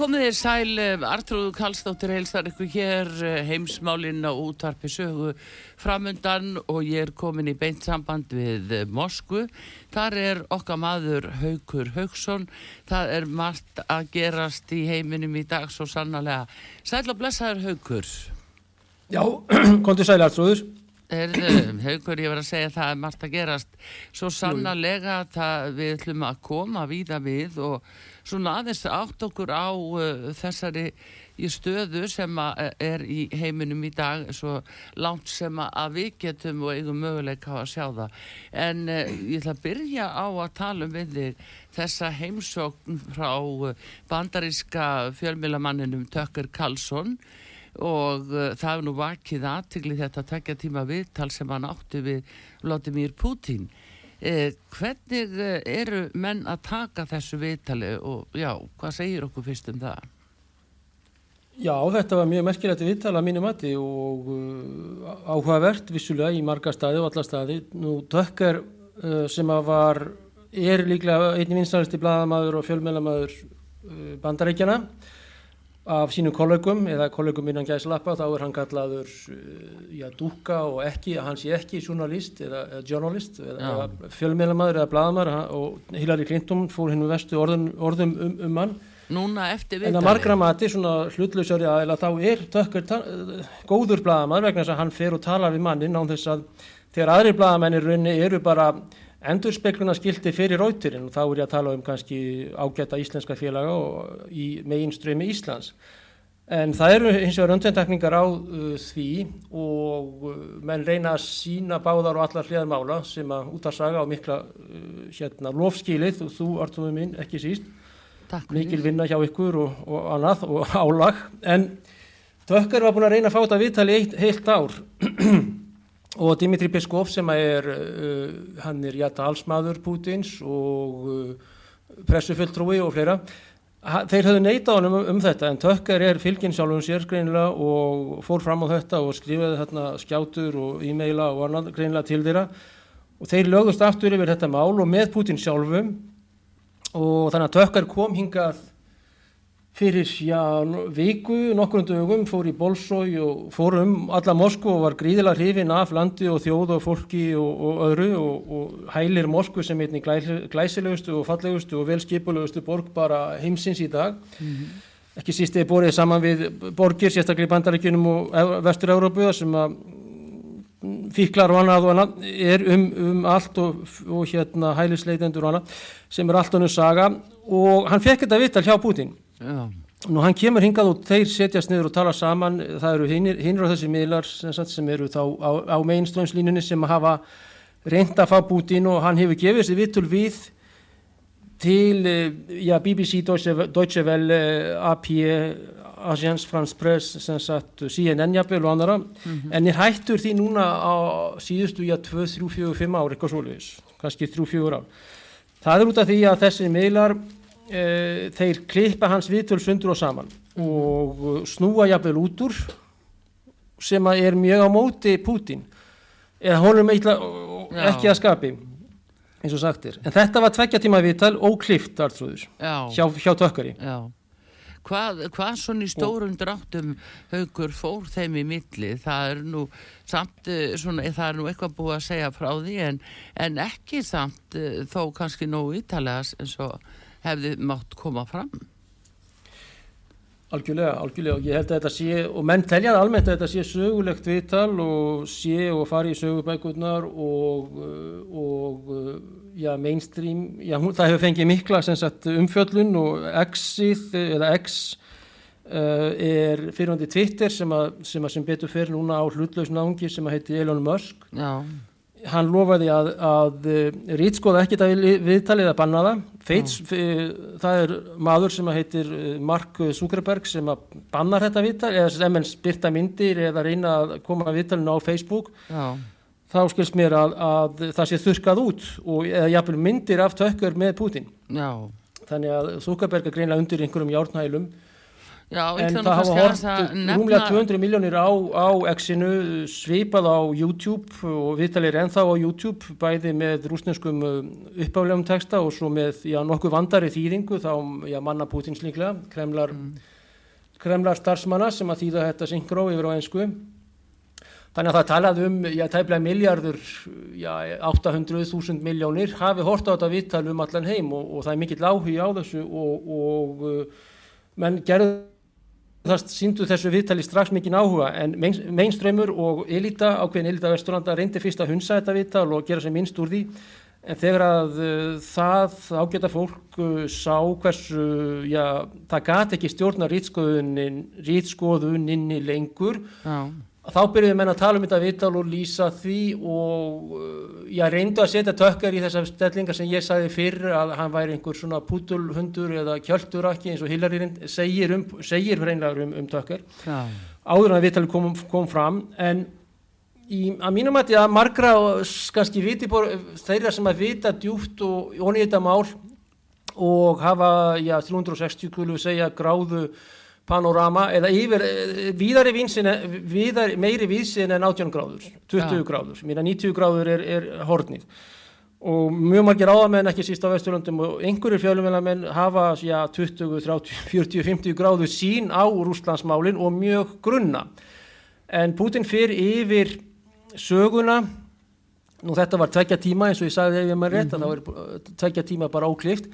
Komið þér sæl, eh, Artrúðu Kallstóttir heilstar ykkur hér eh, heimsmálinn á útvarpi sögu framundan og ég er komin í beint samband við eh, Moskvu. Þar er okkar maður Haugur Haugsson. Það er margt að gerast í heiminum í dag svo sannlega. Sæl og blessaður Haugur. Já, kontur sæl Artrúður. Haugur, ég var að segja að það er margt að gerast svo sannlega að við ætlum að koma víða við og svona aðeins átt okkur á uh, þessari stöðu sem er í heiminum í dag svo langt sem að við getum og eigum möguleika á að sjá það. En uh, ég ætla að byrja á að tala um við þessa heimsókn frá uh, bandaríska fjölmilamanninum Tökker Karlsson og uh, það er nú vakið aðtigli þetta að tekja tíma viðtal sem hann átti við Vladimir Putin Eh, hvernig eh, eru menn að taka þessu viðtali og já, hvað segir okkur fyrst um það? Já, þetta var mjög merkilegt viðtala að mínu mati og uh, áhugavert vissulega í marga staði og alla staði. Nú Tökker uh, sem að var, er líklega einnig vinstaristi bladamæður og fjölmjölamæður uh, bandarækjana af sínum kollegum eða kollegum innan gæslappa þá er hann kallaður eh, já, dúka og ekki, hann sé ekki journalist eða, eða journalist eða, fjölmjölamæður eða bladamæður og Hillary Clinton fór hinn um vestu orðum, orðum um, um hann. Núna eftir viðtali En að margra mati, svona hlutlausari aðeila þá er tökkur góður bladamæður vegna þess að hann fer og talar við mannin án þess að þegar aðri bladamænir raunni eru bara endur spekluna skildi fyrir rauturinn og þá er ég að tala um kannski ágæta íslenska félaga og í meginströmi Íslands. En það eru hins vegar undventakningar á uh, því og uh, menn reyna að sína báðar og allar hliðar mála sem að út að saga á mikla uh, hérna, lofskilið og þú, Artúður minn, ekki síst. Mikil vinna hjá ykkur og, og annað og álag. En Tökkar var búin að reyna að fá þetta viðtali eitt, heilt ár og Dimitri Peskov sem er uh, hann er jæta allsmaður Pútins og uh, pressufulltrúi og fleira. Ha, þeir höfðu neita á hann um, um þetta en Tökkar er fylginn sjálfum sér greinilega og fór fram á þetta og skrifaði þarna skjátur og e-maila og annað greinilega til þeirra. Og þeir lögðust aftur yfir þetta mál og með Pútin sjálfum. Og þannig að Tökkar kom hingað fyrir já, viku, nokkur dögum fór í Bolsói og fór um alla Moskvu og var gríðilega hrifin af landi og þjóð og fólki og, og öðru og, og hælir Moskvu sem einni glæsilegustu og fallegustu og velskipulegustu borg bara heimsins í dag. Mm -hmm. ekki síst eða borðið saman við borgir, sérstaklega í bandaríkunum og vestur-Európu sem að fíklar og annað og annað er um, um allt og, og hérna hælisleitendur og annað sem er allt annars saga. Og hann fekk þetta vittal hjá Putin Já. Nú hann kemur hingað og þeir setjast niður og tala saman, það eru hinnur á þessi miðlar sem, sem eru þá á, á mainströmslínunni sem hafa reynda að fá Putin og hann hefur gefið sér vittul við til eh, já, BBC, Deutsche, Deutsche Welle, AP, Agence France Press, sagt, CNN jafnvel og annara, mm -hmm. en er hættur því núna á síðustu, já, 2, 3, 4, 5 ár, eitthvað svolítið, kannski 3, 4 ár. Það er út af því að þessi miðlar þeir klippa hans viðtöl sundur og saman og uh, snúa jafnvel út úr sem að er mjög á móti Putin eða honum ekki að skapi eins og sagtir en þetta var tveggja tíma viðtal óklift hjá, hjá tökkari. Hvað, hvað svona í stórum dráttum haugur fór þeim í milli? Það er nú samt eh, svona, það er nú eitthvað búið að segja frá því en, en ekki samt þó kannski nógu ítalega eins og hefði mátt koma fram? Algjörlega, algjörlega. Og ég held að þetta sé og menn teljaði almennt að þetta sé sögulegt viðtal og sé og fari í sögubækurnar og, og já, mainstream, já, það hefur fengið mikla sagt, umfjöllun og X-ið eða X uh, er fyrirhandi Twitter sem að, sem að sem betur fyrir núna á hlutlausn ángi sem að heiti Elon Musk. Já hann lofaði að, að eh, rítskoða ekkert að viðtalið að banna það Feits, mm. það er maður sem heitir eh, Mark Zuckerberg sem að bannar þetta viðtal eða sem enn spyrta myndir eða reyna að koma að viðtalinu á Facebook Já. þá skilst mér að, að það sé þurkað út og eða jafnvel myndir af tökkur með Putin Já. þannig að Zuckerberg er greinlega undir einhverjum járnhælum Já, en það hafa hort rúmlega 200 miljónir á, á X-inu svipað á YouTube og viðtalir ennþá á YouTube bæði með rúsneskum uh, uppáflegum texta og svo með já, nokkuð vandari þýðingu þá já, manna Putins líklega kremlar, mm. kremlar starfsmanna sem að þýða þetta syngró yfir á einsku þannig að það talað um já, tæplega miljardur 800.000 miljónir hafi hort á þetta viðtal um allan heim og, og það er mikill áhuga á þessu og, og uh, menn gerðu það síndu þessu viðtali strax mikið áhuga en mainströymur og elita, ákveðin elita vesturlanda reyndi fyrst að hunsa þetta viðtal og gera sem minnst úr því. En þegar að uh, það ágæta fólk uh, sá hversu, já, það gati ekki stjórna rýtskoðuninni lengur já þá byrjuði menn að tala um þetta viðtal og lýsa því og ég reyndu að setja tökkar í þessar stellingar sem ég sagði fyrr að hann væri einhver svona pútulhundur eða kjöldurakki eins og Hillary segir, um, segir hreinlega um, um tökkar ja. áður en að viðtali kom, kom fram en í, að mínum að margra kannski viti bor, þeirra sem að vita djúft og þetta mál og hafa já, 360 kulu segja gráðu panorama eða yfir, eh, víðari vísin, víðari, meiri vísin en 18 gráður, 20 ja. gráður, mér að 90 gráður er, er hornið. Og mjög margir áðamenn ekki síst á Vesturlundum og einhverjir fjölumvelamenn hafa já, 20, 30, 40, 50 gráðu sín á Rúslandsmálin og mjög grunna. En Putin fyrir yfir söguna. Nú þetta var tveggja tíma eins og ég sagði ef ég maður rétt mm -hmm. að það var tveggja tíma bara óklift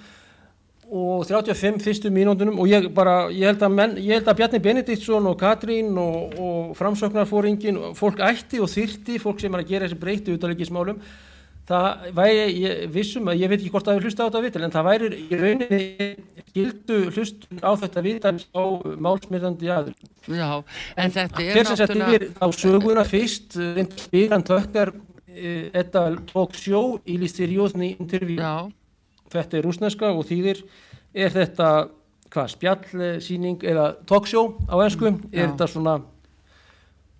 og 35 fyrstu mínúndunum og ég bara, ég held að, menn, ég held að Bjarni Benediktsson og Katrín og, og framsöknarfóringin, fólk ætti og þyrti, fólk sem er að gera þessi breyti útalegismálum, það væri, ég vissum að, ég veit ekki hvort það er hlusta á þetta vitil, en það væri í rauninni skildu hlust á þetta vital á málsmyrðandi aður. Já, en þetta er náttúrulega... Fyrir sem sett yfir á söguna fyrst, spyran tökkar, þetta tók sjó í listirjóðni intervjú. Já þetta er rúsneska og þýðir er þetta hvað spjallsýning eða talkshow á ennsku, mm, er þetta svona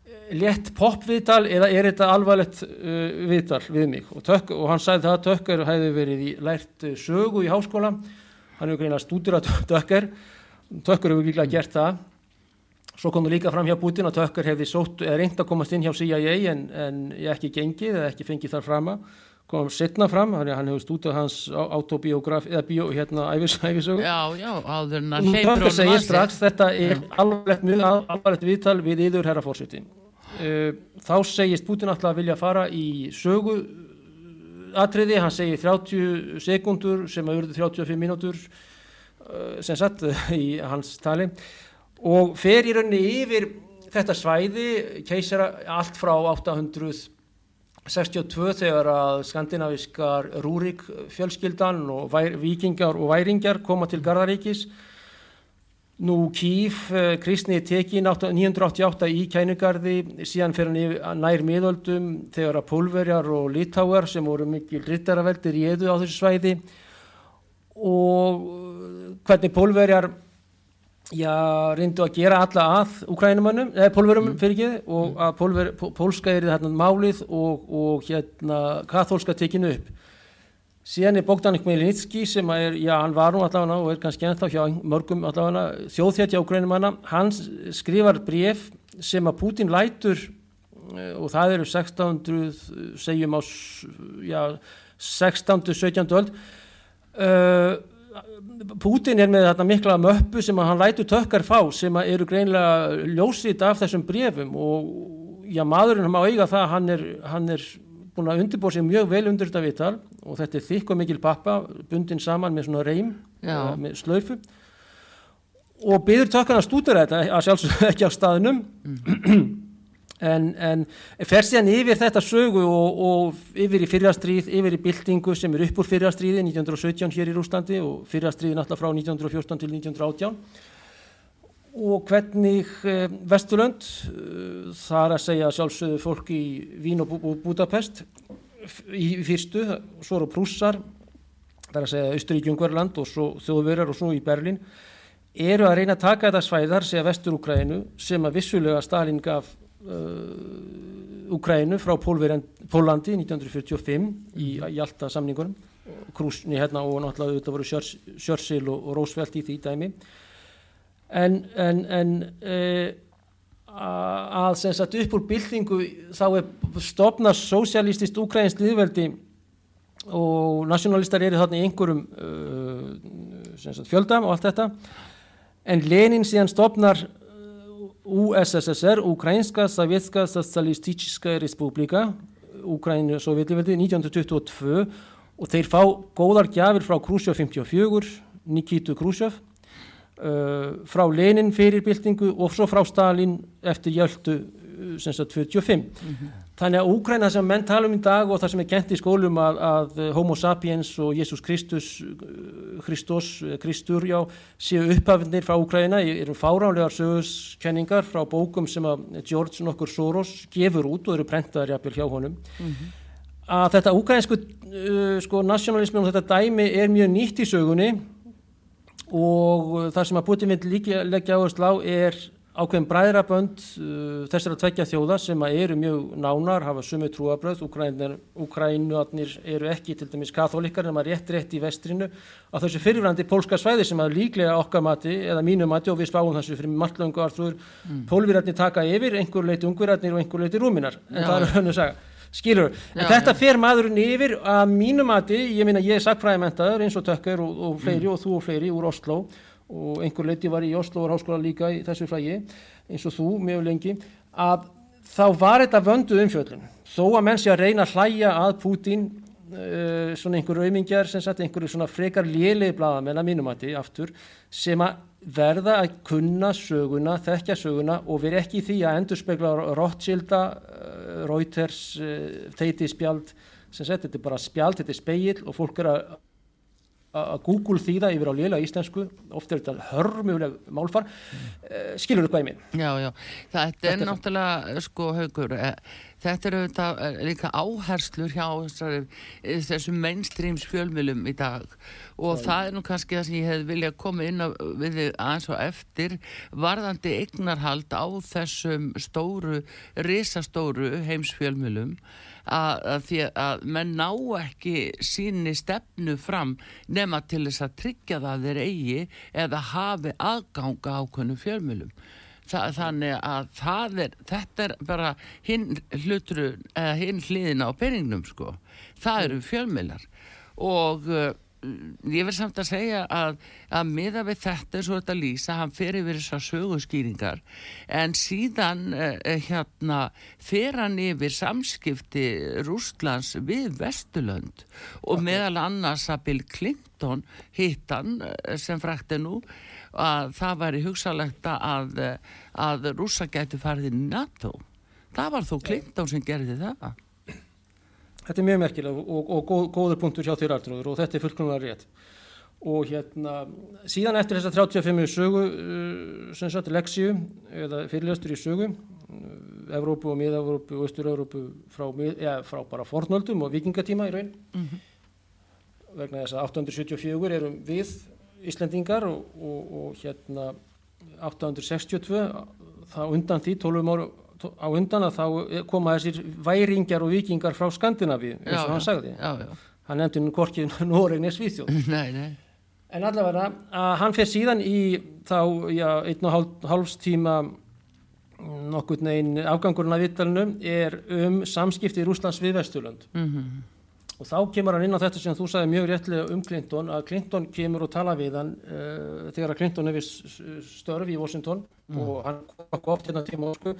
eh, létt popviðtal eða er þetta alvarlegt uh, viðtal við mig? Og, tök, og hann sagði það að Tökker hefði verið í lært uh, sögu í háskóla. Hann hefur greinlega stúdur að Tökker Tökker hefur líka gert það. Svo kom það líka fram hjá Putin að Tökker hefði sótt, eða reynd að komast inn hjá CIA en, en ekki gengið eða ekki fengið þar frama kom setna fram, hann hefur stútað hans autobiograf, eða bíó, hérna æfisögu. Já, já, áður en hann hleypur að segja strax, þetta er alvarlegt mjög alvarlegt viðtal við yður herra fórseti. Uh, þá segist Putin alltaf að vilja fara í sögu atriði, hann segir 30 sekundur sem að urðu 35 mínútur uh, sem satt í hans tali og fer í rauninni yfir þetta svæði, keisara allt frá 800 62 þegar að skandinaviskar Rúrik fjölskyldan og vikingar og væringar koma til Gardaríkis nú Kíf eh, kristni tekin 988 í kænugarði síðan fyrir nær miðöldum þegar að pólverjar og litáar sem voru mikil rittaraveldir í eðu á þessu svæði. Og hvernig pólverjar já, reyndu að gera alla að ukrænumannum, eða pólverum mm. fyrir ekki og mm. að pólver, pólska er þarna málið og, og hérna katholska tekinu upp síðan er Bogdan Khmelnytski sem er, já, hann var nú allavega og er kannski ennþá hjá mörgum allavega þjóðþjáttja ukrænumanna, hann skrifar bref sem að Putin lætur eh, og það eru 1600 segjum á já, 16. 17. öld uh, Pútin er með þetta mikla möppu sem hann lætu tökkar fá sem eru greinlega ljósið af þessum brefum og já maðurinn má eiga það hann er, hann er búin að undirbúa sig mjög vel undir þetta viðtal og þetta er þykk og mikil pappa bundin saman með svona reym Já. með slaufu og byður tökkan að stúdera þetta að sjálfsögðu ekki á staðnum en, en fer síðan yfir þetta sögu og, og yfir í fyrrastríð, yfir í byltingu sem er upp úr fyrrastríði 1917 hér í Rúslandi og fyrrastríði náttúrulega frá 1914 til 1918 og hvernig eh, Vesturlönd, eh, þar að segja sjálfsögðu fólk í Vín og Budapest í fyrstu, svo eru prússar, þar að segja Austuríki Ungverland og svo þjóðverjar og svo í Berlín, eru að reyna að taka þetta svæðar, segja Vestur-Ukrænu, sem að vissulega Stalin gaf Ukrænu frá Pólverjan- Pólandi 1945 í, í alltaf samningunum, Krúsni hérna og náttúrulega þetta voru Churchill og, og Roosevelt í því dæmi. En, en, en uh, að sem sagt upp úr byltingu þá er stopnað sósialistist ukrainsk liðveldi og nationalistar eru þarna í einhverjum uh, sem sagt fjölda og allt þetta. En Lenin síðan stopnar uh, USSR, Ukrainska Sovjetska Socialistiska Republika Ukraínu Sovjetliveldi 1922 og þeir fá góðar gjafir frá Khrushchev 54 Nikitu Khrushchev Uh, frá Lenin fyrir byltingu og svo frá Stalin eftir Jöldu uh, sem sagt 45 þannig að Úkræna sem menn tala um í dag og það sem er kent í skólum að, að Homo sapiens og Jésús Kristus Kristus, eh, Kristur já, séu upphafindir frá Úkræna eru fáránlegar sögurskenningar frá bókum sem að George nokkur Soros gefur út og eru prentaðar jafnvel hjá honum. Að þetta úkrænsku uh, sko, nationalismi og þetta dæmi er mjög nýtt í sögunni og það sem að Putin vil leggja áherslu á er ákveðin bræðrabönd uh, þessara tveggja þjóða sem að eru mjög nánar, hafa sumu trúabröð, Ukrænuarnir eru ekki til dæmis katholikar nema rétt rétt í vestrinu á þessu fyrirvændi pólska svæði sem að líklega okkar mati eða mínu mati og við spáum þessu fyrir marglöngu arþúr, mm. pólvirarnir taka yfir, einhver leiti ungverarnir og einhver leiti rúminar, en Já. það er hann að saga. Skilur, en Já, þetta já. fer maðurinn yfir að mínu mati, ég minna ég er sakfræðimentaður eins og Tökker og, og fleiri og þú og fleiri úr Oslo og einhver leiti var í og háskóla líka í þessu frægi eins og þú mjög lengi að þá var þetta vöndu umfjöllun. Þó að menn sé að reyna að hlæja að Putin uh, svona einhver raumingjar sem sagt einhverju svona frekar lélegi blaðamenn að mínum mati aftur sem að verða að kunna söguna, þekkja söguna og vera ekki í því að endurspegla Rothschilda, uh, Reuters, uh, teiti spjald sem sagt, þetta er bara spjald, þetta er spegill og fólk er að að Google þýða yfir á lélega íslensku oft er þetta hörmuleg málfar. Mm. skilur upp hvað ég minn Já, já, þetta er Þetta er það. náttúrulega, sko, haugur, eh, þetta er auðvitað eh, líka áherslur hjá eh, þessum mainstreams fjölmjölum í dag. Og það er nú kannski það sem ég hef viljað koma inn á, við þig aðeins og eftir varðandi eignarhald á þessum stóru, risastóru heimsfjölmjölum að, að því að menn ná ekki síni stefnu fram nema til þess að tryggja það þeir eigi eða hafi aðganga ákveðnum fjölmjölum. Þa, þannig að er, þetta er bara hinn hinn hliðina á peningnum sko. Það eru fjölmjölar og uh, ég verð samt að segja að, að miða við þetta eins og þetta lýsa, hann fer yfir þessar söguskýringar en síðan uh, hérna fer hann yfir samskipti Rústlands við Vesturlönd og meðal annars að Bill Clinton hittan sem frækti nú að það væri hugsalegt að, að rússa gætu farið í NATO. Það var þó Clinton sem gerði það. Þetta er mjög merkilega og, og góð, góður punktur hjá þér Artrúður og þetta er fullkomlega rétt. Og hérna, síðan eftir þessa 35 sögu, uh, sem sagt, leksíu eða fyrirlestur í sögu, uh, Evrópu og Mið-Evrópu og Östur-Evrópu frá, ja, frá bara fornöldum og vikingatíma í raun. Vegna þess að 874 erum við Íslendingar og, og, og hérna 862, þá undan því, 12 ára á undan að þá koma þessir væringjar og vikingar frá Skandinavíu eins og hann sagði. Já, já. Hann nefndi nú hvorki Noreg neð Svíþjóð. Nei, nei. En allavega að hann fer síðan í þá já, einn og hálf, hálfs tíma nokkur neginn afgangurinn af vittalinu er um samskipti í Rúslands við Vesturlönd. Mm Og þá kemur hann inn á þetta sem þú sagði mjög réttlega um Clinton, að Clinton kemur og tala við hann uh, þegar að Clinton hefur störf í Washington mm. og hann kom oft hérna til Moskvu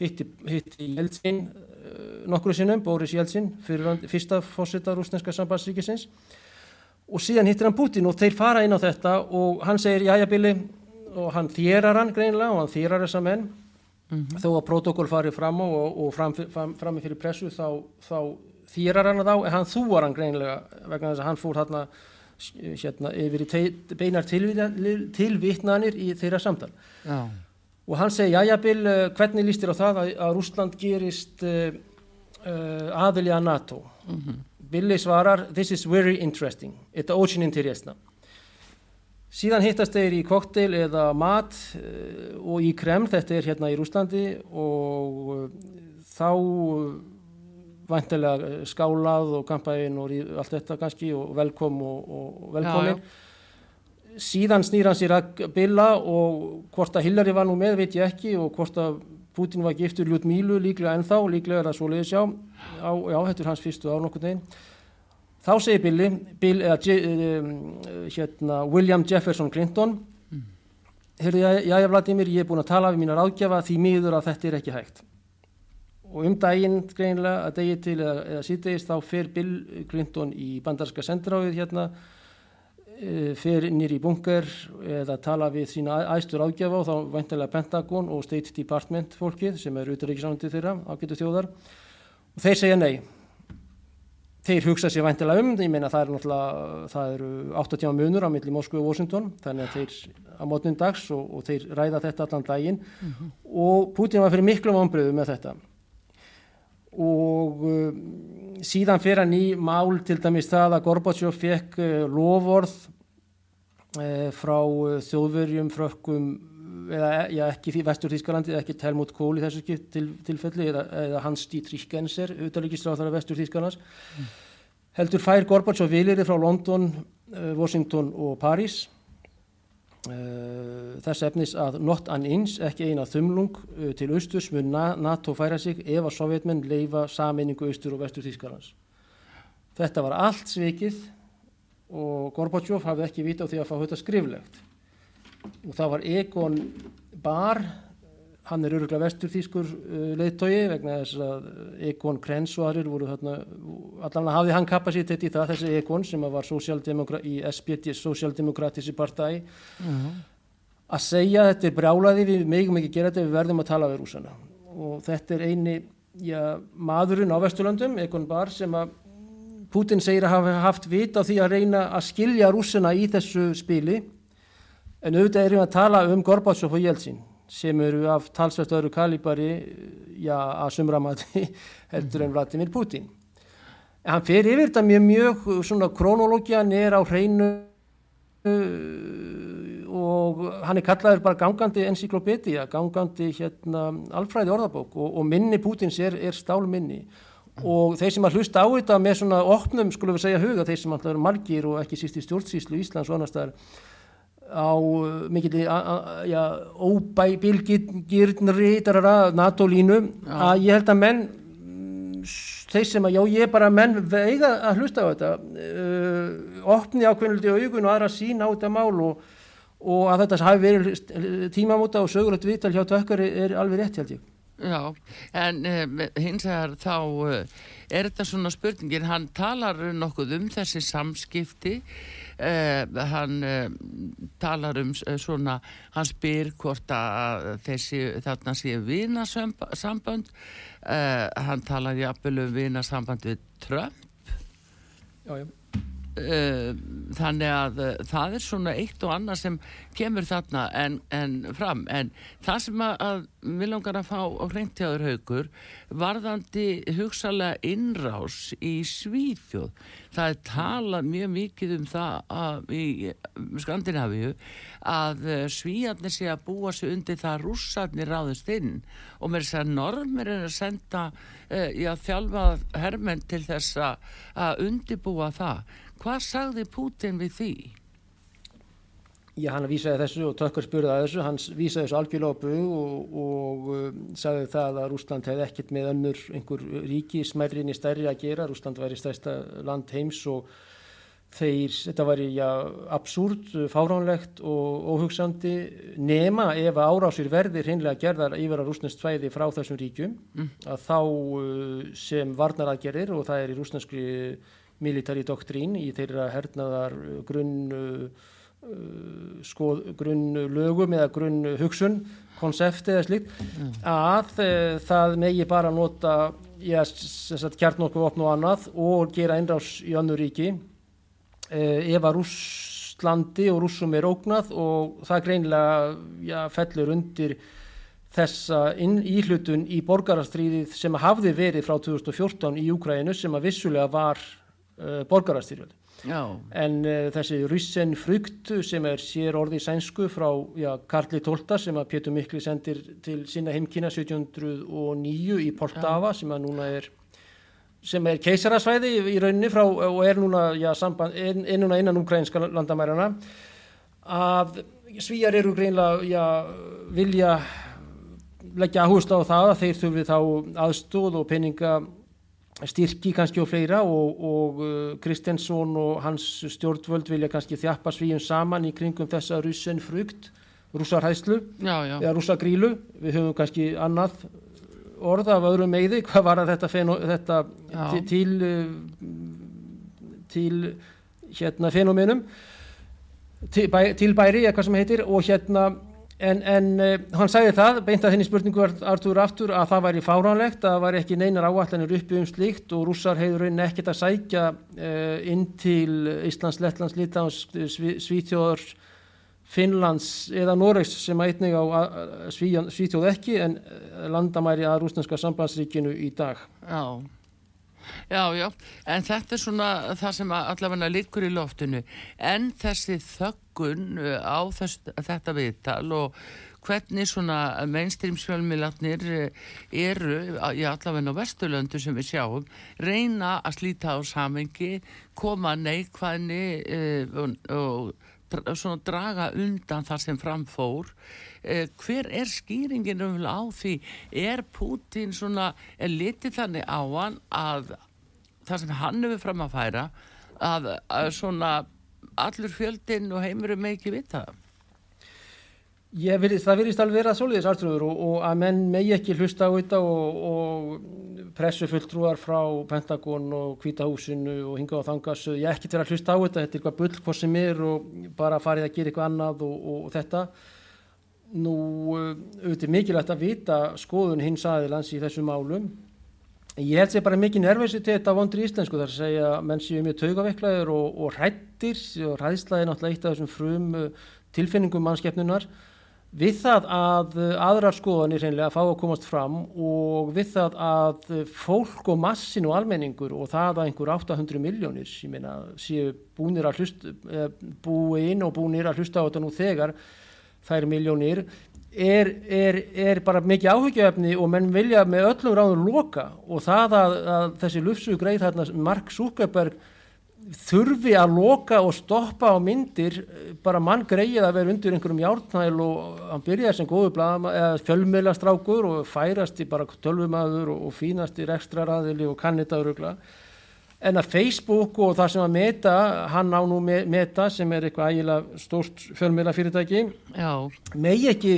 hitti, hitti Jeltsin uh, nokkru sinnum, Boris Jeltsin fyrsta fósita rúsneska sambandsríkisins og síðan hittir hann Putin og þeir fara inn á þetta og hann segir jæja Billy og hann þýrar hann greinlega og hann þýrar þessa menn mm -hmm. þó að protokól farið fram á og, og fram, fram, fram fyrir pressu þá, þá þýrar hann þá en hann þúar hann greinlega vegna þess að hann fór hérna hérna, yfir í beinar tilvittnanir í þeirra samtal Já. Og hann segi, jájá Bill eh, hvernig líst þér á það að, að Rúsland gerist uh, uh, aðili að NATO mm -hmm. Billy svarar, this is very interesting þetta ósinn interesna síðan hittast þeir í kokteil eða mat uh, og í Kreml, þetta er hérna í Rúslandi og þá vantilega eh, skálað og kampæðin og allt þetta kannski og velkom og, og velkomin já, já. Síðan snýr hann sér að Billa og hvort að Hillary var nú með veit ég ekki og hvort að Putin var giftur ljút Mílu líklega ennþá, líklega er það svo leiðis já á, já, þetta er hans fyrstu ár nokkur neginn þá segir Billy Bill, eða, um, hérna, William Jefferson Clinton mm. heyrðu, já, já, Vladimir, ég er búin að tala við mínar ágjafa því miður að þetta er ekki hægt og um daginn greinilega að degi til eða, eða síðdegist þá fer Bill Clinton í bandarska sendráið hérna fer nýri bunker eða tala við sína æstur ágjafa og þá væntilega Pentagon og State Department fólkið sem er auðvitaðríkisánandi þeirra ágætu þjóðar. Og þeir segja nei. Þeir hugsa sér væntilega um ég meina það er náttúrulega það eru 80 munur á milli Moskvu og Washington þannig að þeir á mótnum dags og, og þeir ræða þetta allan daginn. Mm -hmm. og Putin var fyrir miklu vonbröðu með þetta og uh, síðan fyrir hann í mál til dæmis það að Gorbachev fekk uh, lovorð uh, frá uh, þjóðverjum frökkum eða já, ekki því vestur Þískalandi ekki Helmut Kohl í þessu til, tilfelli eða, eða Hans Dietrich Genser auðvitaðleikistráðar af vestur Þískalans mm. heldur fær Gorbachev vilirði frá London, Washington og Paris þess efnis að not an inch, ekki eina þumlung uh, til austurs mun NATO færa sig ef að sovjetmenn leifa saminningu austur og vestur Þýskarlands. Þetta var allt svikið og Gorbachev hafði ekki vita á því að fá þetta skriflegt. Og það var Egon Bar hann er öruglega vestur þýskur uh, leiðtói vegna þess að Egon Krenz og aðrir voru þarna allavega hafði hann kapasitet í það þessi Egon sem var í SPT Socialdemokratissi partæ uh -huh. að segja þetta er brjálaði við megum ekki gera þetta við verðum að tala við rúsana og þetta er eini já, maðurinn á Vesturlandum Egon Bar sem að Putin segir að hafa haft vit á því að reyna að skilja rúsana í þessu spili. En auðvitað erum við að tala um Gorbachev og Jeltsin sem eru af talsvært öðru kalibari já, að sumramati heldur en Vladimir Putin. En hann fer yfir þetta mjög mjög svona krónológian er á hreinu og hann er kallaður bara gangandi encyklopedía, gangandi hérna alfræði orðabók og, og minni Putins er, er stálminni og þeir sem að hlusta á þetta með svona opnum skulum við segja huga, þeir sem alltaf eru margir og ekki síst í stjórnsýslu Íslands og annars þar á uh, mikil óbæbilgirnri NATO-línu að ég held að menn þeir sem að já ég er bara menn veiga að hlusta á þetta. Uh, opni ákveðnildi augun og aðra sín á þetta mál og, og að þetta hafi verið tímamóta og sögulegt vital hjá tökkari er alveg rétt held ég. Já, en um, hins vegar þá uh, er þetta svona spurningin, hann talar nokkuð um þessi samskipti Uh, hann uh, talar um uh, svona, hann spyr hvort að þessi þarna séu vinasamband hann talar jafnvel um vinasamband við Trump já, já. Þannig að það er svona eitt og annað sem kemur þarna en, en fram. En það sem að, að við langar að fá á hreintiðaður haugur varðandi hugsalega innrás í Svíþjóð það er talað mjög mikið um það að, í Skandinavíu að eh, Svíjarnir sé að búa sig undir það að rússarnir ráðist inn. Og með þess að normir er að senda já, þjálfa hermenn til þess að undibúa það hvað sagði Putin við því? Já, hann vísaði þessu og Tökkar spurði að þessu, hann vísaði þessu bug og, og um, sagði það að Rúsland hefði ekkert með önnur einhver ríki smerrinni stærri að gera, Rúsland væri stærsta land heims og þeir, þetta væri já, absúrt, fáránlegt og óhugsandi nema ef árásir verðir hinnlega gerðar yfir að rúsnest svæði frá þessum ríkjum mm. að þá uh, sem varnaraðgerir og það er í rúsneskri military doktrín í þeirra hernaðar grunn uh, skoð grunn lögum eða grunn hugsun konsepti eða slíkt mm. að e, það megi bara nota kjarnokku opn og annað og gera einrás í önnu ríki e, ef að Rúslandi og Rúsum er ógnað og það greinlega já, fellur undir þessa íhlutun í borgarastríðið sem hafði verið frá 2014 í Úkrænu sem að vissulega var uh, borgarastríðið en uh, þessi Ryssen frukt sem er sér orði í sænsku frá já, Karli Tólta sem að Pétur Mikli sendir til sína heimkina 1709 í Poltava já. sem að núna er sem er keisarasvæði í rauninni frá og er núna, já, samband, er, er núna innan ukrainska landamærarna að svíjar eru greinlega vilja leggja áherslu á það að þeir þurfi þá aðstóð og peninga styrki kannski og fleira og, og uh, Kristensson og hans stjórnvöld vilja kannski þjappa svíjum saman í kringum þessa russen frugt rússarhæslu eða rússagrílu. Við höfum kannski annað orð af öðrum meiði hvað var þetta, fenó, þetta til til hérna fenomenum til, bæ, til bæri eitthvað sem heitir og hérna En, en uh, hann sagði það, beint að henni spurningu Artur aftur að það væri fáránlegt að það væri ekki neinar áallanir uppi um slíkt og rússar hefur rauninni ekkert að sækja uh, inn til Íslands, Lettlands, Litáns, Svítjóðar, Finnlands eða Noregs sem eitnig á Svítjóð ekki en eh, landamæri að rúsnarska sambandsríkinu í dag. Já. Já, já, en þetta er svona það sem allavega likur í loftinu. En þessi þöggun uh, á þess, þetta viðtal og hvernig svona mainstream sjálfmiðlarnir uh, eru í allavega á Vesturlöndu sem við sjáum reyna að slíta á samengi koma neikvæðni uh, og, og svona draga undan það sem framfór eh, hver er skýringin á því? Er Putin svona er litið þannig á hann að það sem hann hefur fram að færa að, að svona allur fjöldin og heimurum ekki vita Vil, það virðist alveg vera soliðis artrúður og, og að menn megi ekki hlusta á þetta og, og pressufulltrúar frá Pentagon og Kvítahúsinu og hinga á þangasu, ég ekki til að hlusta á þetta, þetta er eitthvað bull hvað sem er og bara farið að gera eitthvað annað og, og þetta. Nú auðvitað mikilvægt að vita skoðun hins aðilans í þessum málum. Ég held sér bara mikið nervositet á vondri íslensku þar að segja að menn séu mjög taugaveiklaður og, hrættir og hræðslaði náttúrulega eitt af þessum frum uh, tilfinningum mannskeppnunar við það að uh, aðrar skoðanir reynilega að fá að komast fram og við það að fólk og massin og almenningur og það að einhver 800 miljónir meina séu búinir að hlusta eh, búin og búinir að hlusta á þetta nú þegar þær miljónir er, er, er bara mikið áhyggjöfni og menn vilja með öllum ráðum loka og það að, að þessi lufsugreið þarna Mark Zuckerberg þurfi að loka og stoppa á myndir bara mann greið að vera undir einhverjum hjártnæl og hann byrjaði sem góðu fjölmjölastrákur og færast í bara tölvumadur og, fínast í ekstra ræðili og kannitaðurugla en að Facebook og það sem að Meta hann á nú Meta sem er eitthvað ægilega stórt fjölmjölafyrirtæki megi ekki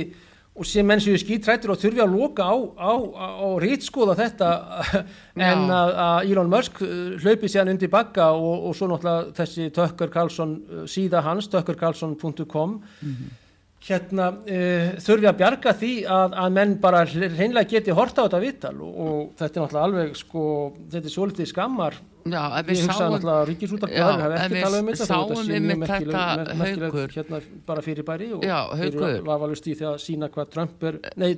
og sem menn séu skítrættir og þurfi að loka á, á, á, á rítskóða þetta en að, að Elon Musk uh, hlaupi sér undir bakka og, og svo náttúrulega þessi Tökkar Karlsson uh, síða hans, tökkarkarlsson.com mm -hmm. Hérna uh, þurfi að bjarga því að, að menn bara reynlega geti horta á þetta vittal og, og þetta er náttúrulega alveg sko, þetta er svolítið skammar. Já, ef við sáum við sáum um þetta haugur hérna bara fyrir bæri og fyrir lafalust í því að sína hvað Trump er, nei,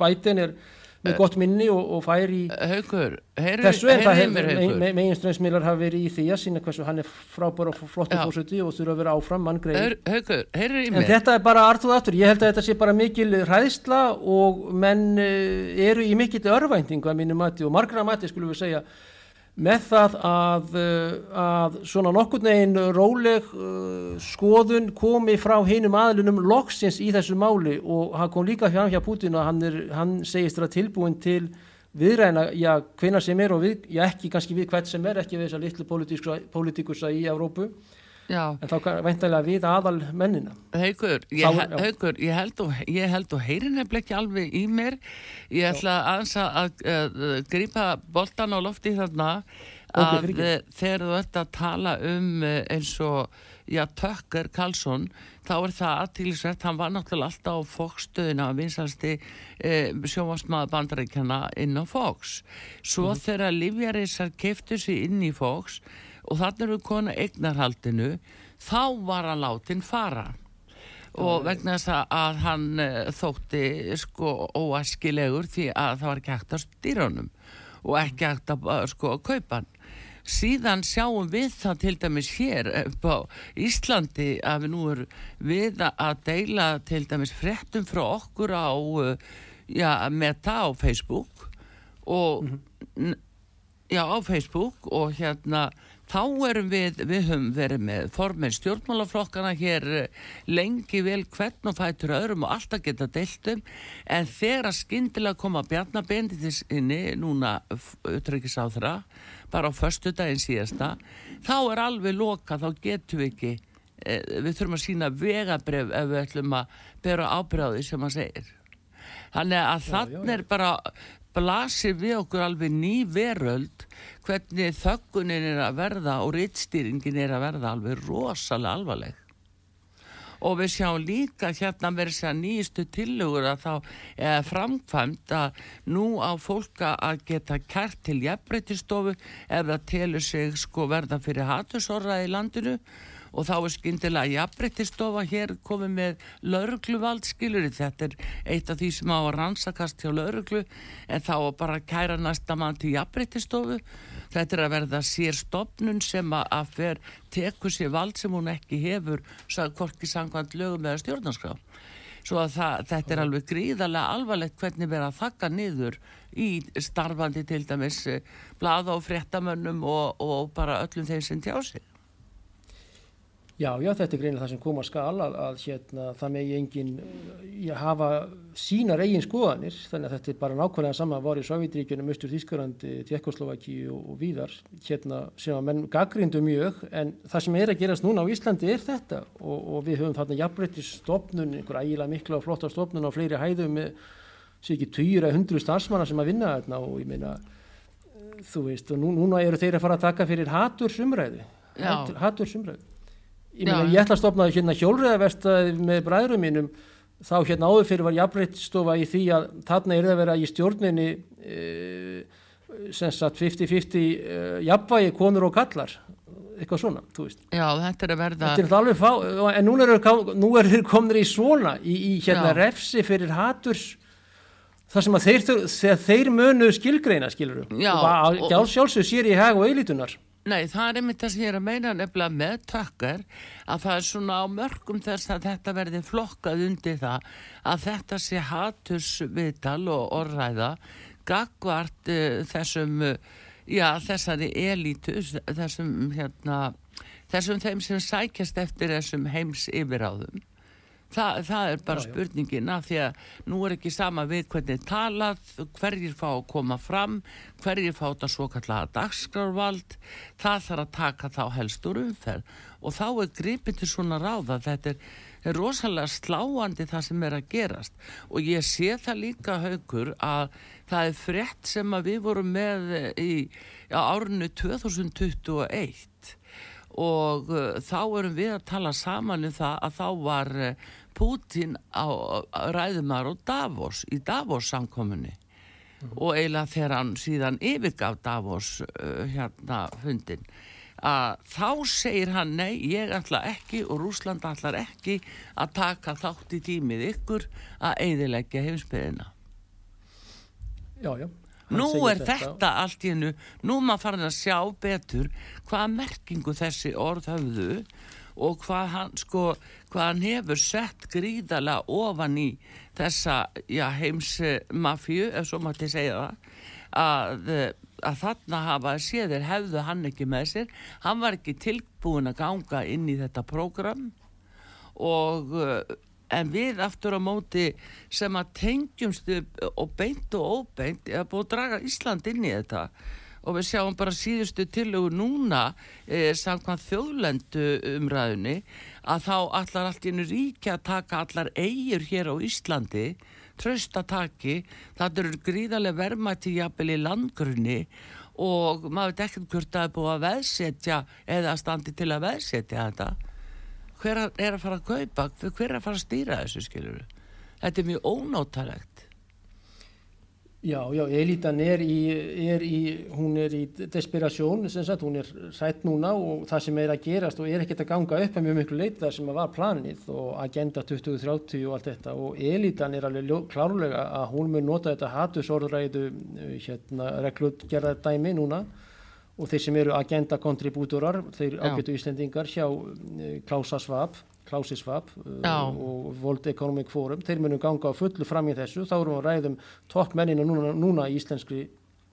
Biden er með gott minni og, og fær í haugur, þessu er það meginströmsmiðlar hafa verið í því að sína hversu hann er frábár og flott og fórsöti og þurfa að vera áfram manngreið en þetta er bara artuð aftur, ég held að þetta sé bara mikil ræðsla og menn eh, eru í mikil örvæntingu að mínu mati og margra mati skulum við segja með það að, eh, að svona nokkur neginn róleg uh, skoðun komi frá hinum aðlunum loksins í þessu máli og hann kom líka hjá, hjá Putin og hann, er, hann segist það tilbúin til viðræna, já, hvena sem er og við, já, ekki kannski við hvert sem er, ekki við þessar litlu pólitíkusa í Evrópu, já. en þá veintilega við aðal mennina. Haugur, ég, Þá, haugur, ég held og, og heyrin hefði ekki alveg í mér, ég ætla aðeins að, að, að, grípa boltan á lofti þarna, að okay, þegar þú ert að tala um eh, eins og já, Tökker Karlsson þá er það aðtílisvert, hann var náttúrulega alltaf á Fox-stöðuna að vinsalsti eh, sjómasmaða bandaríkjana inn á Fox svo mm. þegar Livjarisar keftu sér inn í Fox og þannig eru kona eignarhaldinu. Þá var hann látin fara. Og vegna þess að hann uh, þótti sko óaskilegur því að það var ekki hægt að stýra honum. Og ekki hægt að uh, sko kaupa hann. Síðan sjáum við það til dæmis hér á Íslandi að við nú erum við að deila til dæmis frettum frá okkur á já, meta á Facebook. Og mm -hmm. já, á Facebook og hérna þá erum við, við höfum verið með formið stjórnmálaflokkana hér eh, lengi vel hvern og fætur öðrum og alltaf geta deiltum en þegar að skindilega koma Bjarnabendis inni núna þeirra bara á förstu daginn síðasta þá er alveg loka, þá getum við ekki eh, við þurfum að sína vegabref ef við ætlum að bera ábráði sem að segir. Þannig að þannig er bara blasir við okkur alveg ný veröld hvernig þöggunin er að verða og rittstýringin er að verða alveg rosalega alvarleg. Og við sjáum líka hérna verið sér nýjistu tillögur að þá er framkvæmt að nú á fólka að geta kært til jafnbreytistofu ef það telur sig sko verða fyrir hattusorra í landinu og þá er skyndilega jafnbrettistofa hér komið með laurugluvald skilur þetta er eitt af því sem á að rannsakast hjá lauruglu en þá bara kæra næsta mann til jafnbrettistofu þetta er að verða sér stopnun sem að fer teku sér vald sem hún ekki hefur hvorki sangvand lögum eða stjórnarskrá. Svo að það, þetta er alveg gríðarlega alvarlegt hvernig verða þakka niður í starfandi til dæmis eh, blada og fréttamönnum og, og bara öllum þeim sem tjá sig Já, já, þetta er greinilega það sem skal að, að hérna, það megi engin já, hafa sínar eigin skoðanir þannig að þetta er bara nákvæmlega saman var í Sovjetríkjunum, Östur Þískarandi, Tjekkoslovaki og, og víðar hérna, sem að menn gaggrindu mjög en það sem er að gerast núna á Íslandi er þetta og, og við höfum þarna jafnbreytistofnun, einhver ægilega mikla og flotta stofnun á fleiri hæðum með sér ekki týra hundru starfsmanna sem að vinna þarna og ég meina þú veist og nú, núna eru þeir að fara að taka fyrir hatursumræði hatursumræði ég, meina, ég ætla að stopna hérna hjólriðavestað með bræðurum mínum. Þá hérna áður fyrir var jafnreittstofa í því að þarna er það að vera í stjórninni e, sem sagt 50-50 e, jafnvægi konur og kallar eitthvað svona, þú veist. Já, þetta er að verða er fá, en nú er þeir komin í svona í, í hérna Já. refsi fyrir haturs þar sem að þeir, þeir mönu skilgreina skilur og sjálfsög sér í hag og eilítunar Nei, það er einmitt það sem ég er að meina nefnilega með takkar að það er svona á mörgum þess að þetta verði flokkað undir það að þetta sé hatursvital og orðræða gagvart uh, þessum, uh, já þessari elítu, þessum hérna, þessum þeim sem sækjast eftir þessum heims yfiráðum Þa, það er bara já, spurningin af því að nú er ekki sama við hvernig talað, hverjir fá að koma fram, hverjir fá þetta svo kallaða dagskrárvald, það þarf að taka þá helst úr umferð. Og þá er gripin til svona ráða, þetta er, er rosalega sláandi það sem er að gerast. Og ég sé það líka haugur að það er frett sem að við vorum með í á árinu 2021 og uh, þá erum við að tala saman um það að þá var á ræðumar og Davos í Davos samkominni mm. og eiginlega þegar hann síðan yfirgaf Davos uh, hérna hundin að þá segir hann nei, ég ætla ekki og Rúsland ætlar ekki að taka þátt í tímið ykkur að eidilegja heimsbyðina Já, já. Nú er þetta, þetta allt í hennu, nú maður farin að sjá betur hvaða merkingu þessi orð höfðu og hvað hann sko hvað hann hefur sett gríðala ofan í þessa heimsmafju ef svo maður til segja það að, að þarna hafa séðir hefðu hann ekki með sér. Hann var ekki tilbúin að ganga inn í þetta prógram og en við aftur á móti sem að tengjumstu og beint og óbeint eða búið að draga Ísland inn í þetta og við sjáum bara síðustu tilögu núna eh, samkvæmt þjóðlendu umræðunni að þá allar allt í ríkja að taka allar eigur hér á Íslandi tröstataki, það eru gríðarlega verðmætti jafnvel í landgrunni og maður veit ekkert hvort það er búið að veðsetja eða standi til að veðsetja þetta. Hver er að fara að kaupa hver er að fara að stýra þessu skiluru þetta er mjög ónótalegt Já, já, elitan er í, er í, hún er í desperasjón, hún er sætt núna og það sem er að gerast og er ekkert að ganga upp að mjög miklu leita sem var planið og agenda 2030 og allt þetta. Og elitan er alveg klárlega að hún mun nota þetta hatusordræðu hérna, reglutgerða dæmi núna. Og þeir sem eru agenda kontribútorar, þeir ágætu íslendingar hjá eh, Klása Svab Klausisvab uh, og World Economic Forum, þeir munum ganga á fullu fram í þessu, þá erum við að ræðum toppmennina núna, núna í íslenskri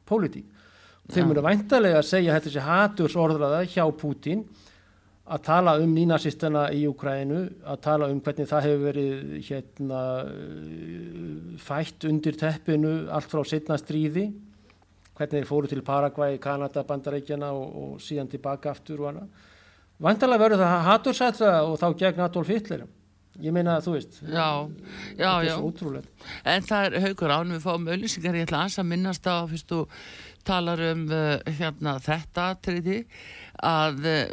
pólitík. Þeir munum væntalega að segja þetta sé haturs orðraða hjá Pútín að tala um nínasistana í Ukrænu, að tala um hvernig það hefur verið hérna, fætt undir teppinu allt frá setna stríði, hvernig þeir fóru til Paraguay, Kanada, Bandarækjana og, og síðan tilbaka aftur og annað Vandalega verður það hatursætra og þá gegn Adolf Hitler. Ég meina að þú veist, já, já, er já. En það er haugur án, við fáum auðlýsingar, ég ætla að minnast á, fyrst þú talar um uh, hérna þetta triði, að uh,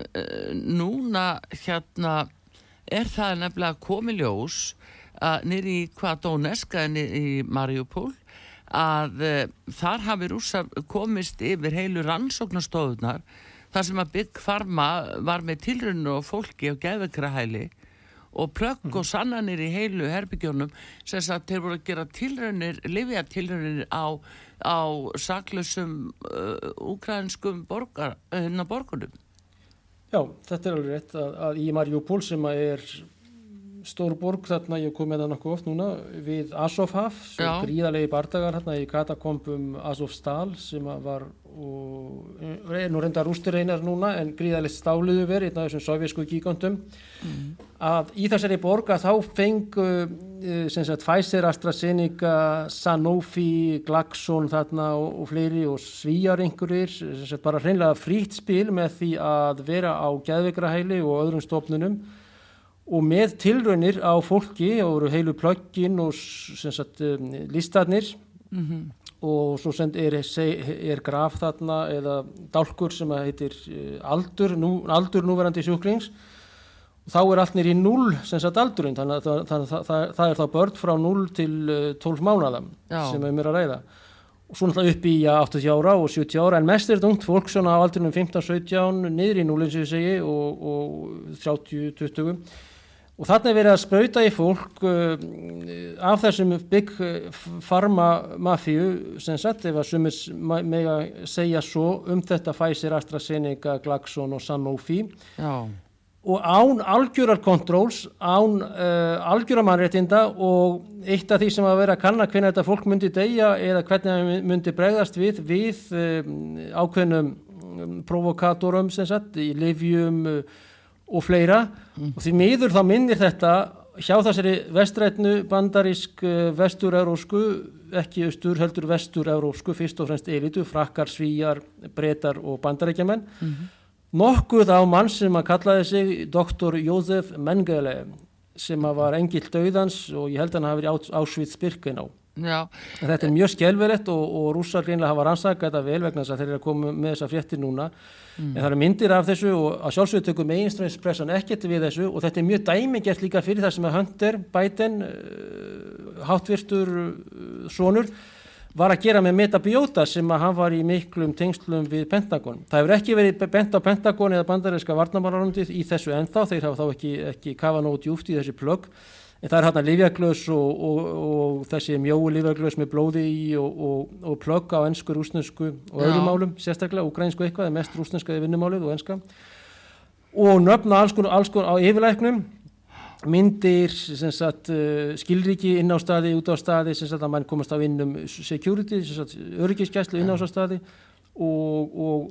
núna hérna er það nefnilega komið ljós að nýri í hvað Dóneska en í Mariupól að uh, þar hafi rúsa komist yfir heilu rannsóknastofunar þar sem að Bygg Pharma var með tilrunnu og fólki og geðvekrahæli og plögg mm. og sannanir í heilu herbygjónum sem að þeir voru að gera tilrunir, livja tilrunir á, á saklusum uh, ukrainskum borgar, hérna borgunum. Já, þetta er alveg rétt að, að í Marjúpól sem að er stór borg þarna, ég kom með það nokkuð oft núna, við Azovhaf, svo gríðarlegi bardagar hérna í katakompum Azovstal sem var og er nú reynda rústur einar núna en gríðarlegt stáluðu verið einn af þessum sovjasku gíkondum mm. að í þessari borga þá fengu eh, sem sagt Pfizer, AstraZeneca Sanofi, Glaxon þarna og, og fleiri og svíjar einhverjir, sem sagt bara hreinlega frít spil með því að vera á gæðvikrahæli og öðrum stofnunum. Og með tilraunir á fólki og heilu plöggin og sem sagt um, listarnir. Mm -hmm og svo er, er graf þarna eða dálkur sem heitir eh, aldur, nú, aldur núverandi sjúklings. Þá er allt nýri í 0 sem sagt aldurinn. Þannig að það, það, það, það er þá börn frá 0 til 12 eh, mánadam sem við mér að ræða. Og svo náttúrulega upp í ja, 80 ára og 70 ára. En mest er þetta ungt fólk svona á aldrinum 15-17 niður í 0 eins og ég segi og, og 30-20 og þarna er verið að spröyta í fólk uh, af þessum bygg farma mafíu sem sett ef að sumir með að segja svo um þetta Pfizer, AstraZeneca, Glaxon og Sanofi Já. og án algjörarkontróls, án uh, algjörarmannréttinda og eitt af því sem að vera að kanna hvernig þetta fólk myndi degja eða hvernig það myndi bregðast við við um, ákveðnum um, provokatorum sem sett í livjum uh, og fleira mm. og því miður þá minnir þetta hjá þessari vestrætnu bandarísk eh, vestur-eurósku ekki austur heldur vestur-eurósku fyrst og fremst elitu, frakkar, svíjar breytar og bandarækjaman mm -hmm. nokkuð á mann sem að kallaði sig doktor Józef Mengele sem að var engill döðans og ég held að hann hafi verið ásvið spyrkun á Já. Þetta er mjög skjálfilegt og, og rússar greinlega hafa rannsakað þetta vel vegna þess að þeir eru að koma með þessa fréttir núna mm. en það eru myndir af þessu og að sjálfsögðu tökum eiginströmspressan ekkert við þessu og þetta er mjög dæmigert líka fyrir það sem að Hunter Biden eh, hátvirtur eh, sonur var að gera með metabiota sem að hann var í miklum tengslum við Pentagon. Það hefur ekki verið bent á Pentagon eða bandaríska varnamararundið í þessu ennþá, þeir hafa þá ekki, ekki kafa nót júft í þessi plögg en það er hérna livjaglös og, og, og þessi mjóu livjaglös með blóði í og, og plögg á ennsku, rúsnesku og öðrum málum sérstaklega, ukrainsku eitthvað, það er mest rúsneskaði vinnumálið og ennska og nöfna alls konar, alls konar á yfirleiknum myndir sagt, uh, skilriki inn á staði, út á staði að mann komast á innum security, öryggiskeslu inn á staði og, og,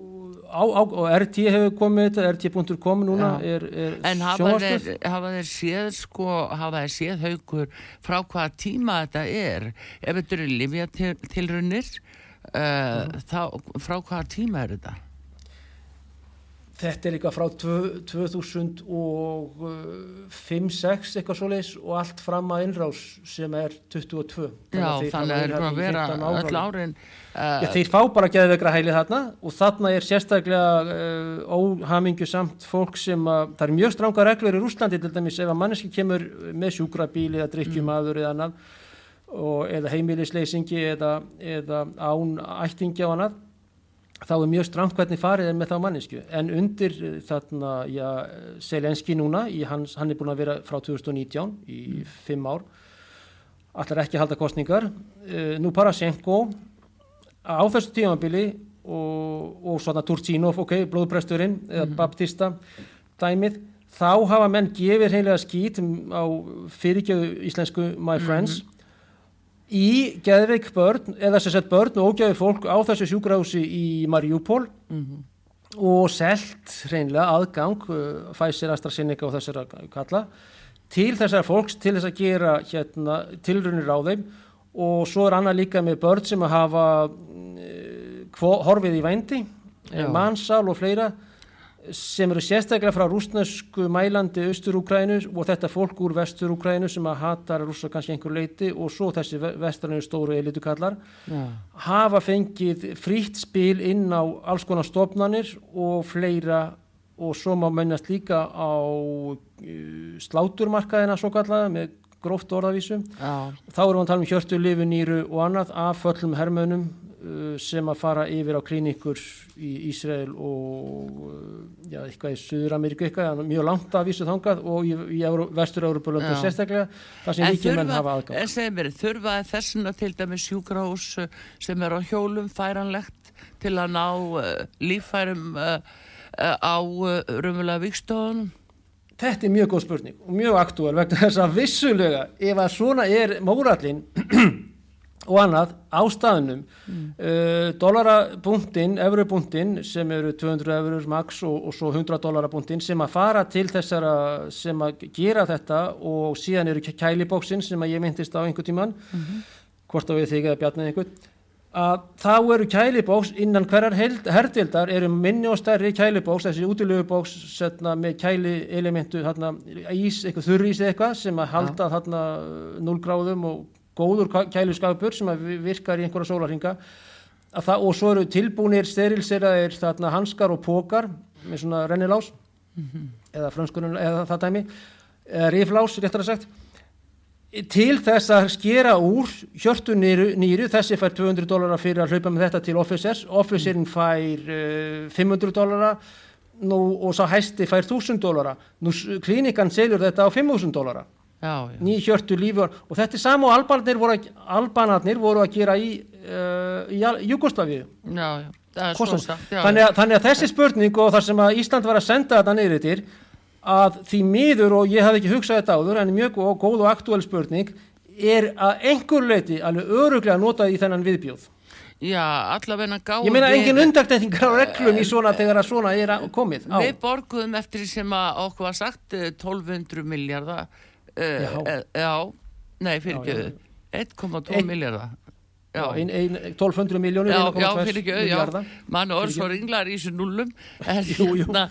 á, á, og RT hefur komið þetta, RT.com núna Já. er, er En hafa þeir, hafa þeir séð sko, hafa þeir séð haukur frá hvaða tíma þetta er ef þetta eru livjatilrunir uh, frá hvaða tíma er þetta? Þetta er líka frá tvö- 2005-06 eitthvað svoleiðis og allt fram að innrás sem er 22. Já, þannig að verið eru búin að vera 15 ár öll árin uh, þeir fá bara geðveikra hæli þarna og þarna er sérstaklega uh, óhamingju samt fólk sem að, það er mjög stranga reglur í Rúslandi til dæmis ef að manneski kemur með sjúkrabíl eða drikkjumadur eða annan og, eða heimilisleysingi eða, eða án ættingja og annað þá er mjög stramt hvernig farið er með þá mannesku en undir eh, þarna já, Selenski núna, hans, hann er búin að vera frá 2019 í fimm ár allar ekki halda kostningar uh, nú Parashenko á þessu tímabili og, og svona Turchinov, ok, blóðpresturinn eða baptista dæmið þá hafa menn gefið heimlega skít á fyrirgjöðu íslensku my friends í geðveik börn eða sem sett börn og ógæði fólk á þessu sjúkrahúsi í Mariupol. Og selt hreinlega aðgang uh, Pfizer, AstraZeneca og þessara kalla til þessara fólks til þess að gera hérna, tilrunir á þeim. Og svo er annað líka með börn sem að hafa uh, horfið í vændi Já. mannsal og fleira sem eru sérstaklega frá rúsnesku mælandi austur-Úkrænu og þetta fólk úr vestur-Úkrænu sem að hatar rússa kannski einhver leiti og svo þessi vestrannu stóru elitukallar já, hafa fengið frítt spil inn á alls konar stofnanir og fleira og svo má mennast líka á uh, sláturmarkaðina svo kallaða með gróft orðavísum þá erum við að tala um hjörtu, lifu, nýru og annað af föllum hermönum uh, sem að fara yfir á klínikur í Ísrael og uh, já, eitthvað í Suður-Ameríku eitthvað, mjög langt að vísu þangað og í, í Euró, vestur-Európa-löndu sérstaklega, þar sem ríkir menn hafa segir mér, þurfa þessuna til dæmis sjúkrahús uh, sem er á hjólum færanlegt til að ná líffærum á raunverulega vikstofunum? Þetta er mjög góð spurning og mjög aktúal vegna þess að vissulega ef að svona er mórallin og annað á staðnum mm. uh, dollarabúndin, eurubúndin sem eru 200 eurur max og, og svo 100 dollarabúndin sem að fara til þessara sem að gera þetta og síðan eru kælibóksin sem að ég myndist á einhver tíman hvort á við þig eða bjarnið einhvern að þá eru kælibóks innan hverjar herdildar eru minni og stærri kælibóks, þessi útilögubóks setna, með kæli elementu þarna, ís, eitthvað þurrís eitthvað sem að halda þarna 0 gráðum og góður kæluskapur sem virkar í einhverja sólarhinga að það, og svo eru tilbúnir sterilseraðir þarna hanskar og pókar með svona rennilás eða frönskunum eða það dæmi eða riflás, réttar að sagt til þess að skera úr hjörtu nýru, þessi fær 200 dólara fyrir að hlaupa með þetta til officers. Officerinn fær uh, 500 dólara nú, og sá hæsti fær 1000 dólara klínikan selur þetta á 5000 dólara ný hjörtu lífur og þetta er sama og albanarnir voru, albanarnir voru að gera í, uh, í svo. Já, þannig, þannig að þessi spurning og þar sem að Ísland var að senda þetta niður yfir að því miður og ég hafði ekki hugsað þetta áður en mjög góð, góð og aktúal spurning er að einhver leiti alveg öruglega notað í þennan viðbjóð já allavega gáum ég meina engin undaktekningar á reglum í svona þegar að svona er komið á. Við borguðum eftir sem að okkur var sagt eh, 1200 miljardar uh, Já. já. já, nei fyrir Já, já, ekki 1,2 Einn- miljardar 1200 miljónir Já, já, fyrir ekki, mann og orð svo ringlar í þessu nullum en, hérna,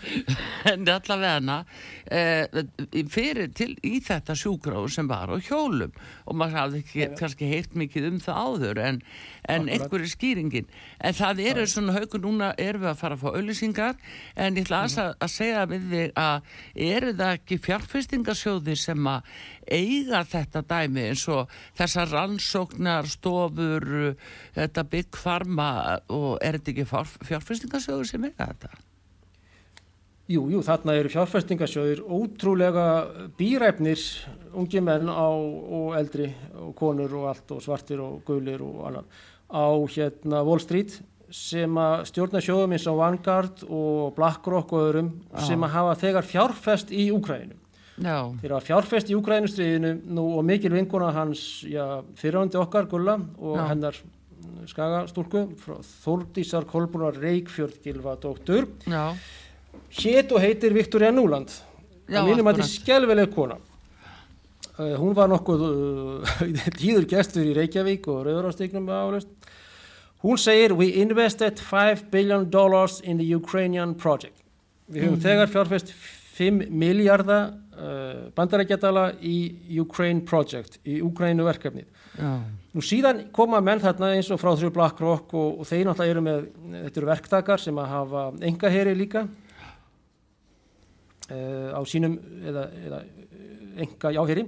en allavega eh, fyrir til í þetta sjúkráð sem var á hjólum og maður hafði ekki, kannski heyrt mikið um það áður en, en Akkurat. einhver er skýringin en það eru svona haugur núna erum við að fara að fá auðlýsingar en ég ætla Mhm. aðeins að, að segja við þig að eru það ekki fjárfestingasjóði sem að eiga þetta dæmi eins og þessar rannsóknar stofur uh, þetta bygg farma og er þetta ekki fjár, fjárfestingasjóður sem eiga þetta? Jú, jú, þarna eru fjárfestingasjóðir ótrúlega býræfnir ungi menn á, og eldri og konur og allt og svartir og gulir og annan. Á hérna Wall Street sem að stjórna sjóðum eins og Vanguard og BlackRock og öðrum sem að hafa þegar fjárfest í Úkræninu. Já, Þeir hafa fjárfest í Úkrænustriðinu nú og mikil vinkona hans, fyrirhandi okkar, Gulla og Já. hennar skagastúlku frá Þórdísar Kolbúnar Reykjörð Gilva dóttur Já, hétt og heitir Viktoria Núland að mínum að þetta er skjálfileg kona. Uh, hún var nokkuð uh, tíður gestur í Reykjavík og Rauðurástegnum hún segir we invested 5 billion dollars in the Ukrainian project. Við höfum þegar fjárfest 5 miljardar uh, bandarækjadala í Ukraine project í Ukraínu verkefnið. Já, Nú síðan koma menn þarna eins og frá þrjú BlackRock og, og þeir náttúrulega eru með, þetta eru verktakar sem að hafa engaheri líka. uh, á sínum eða, eða enga jáheri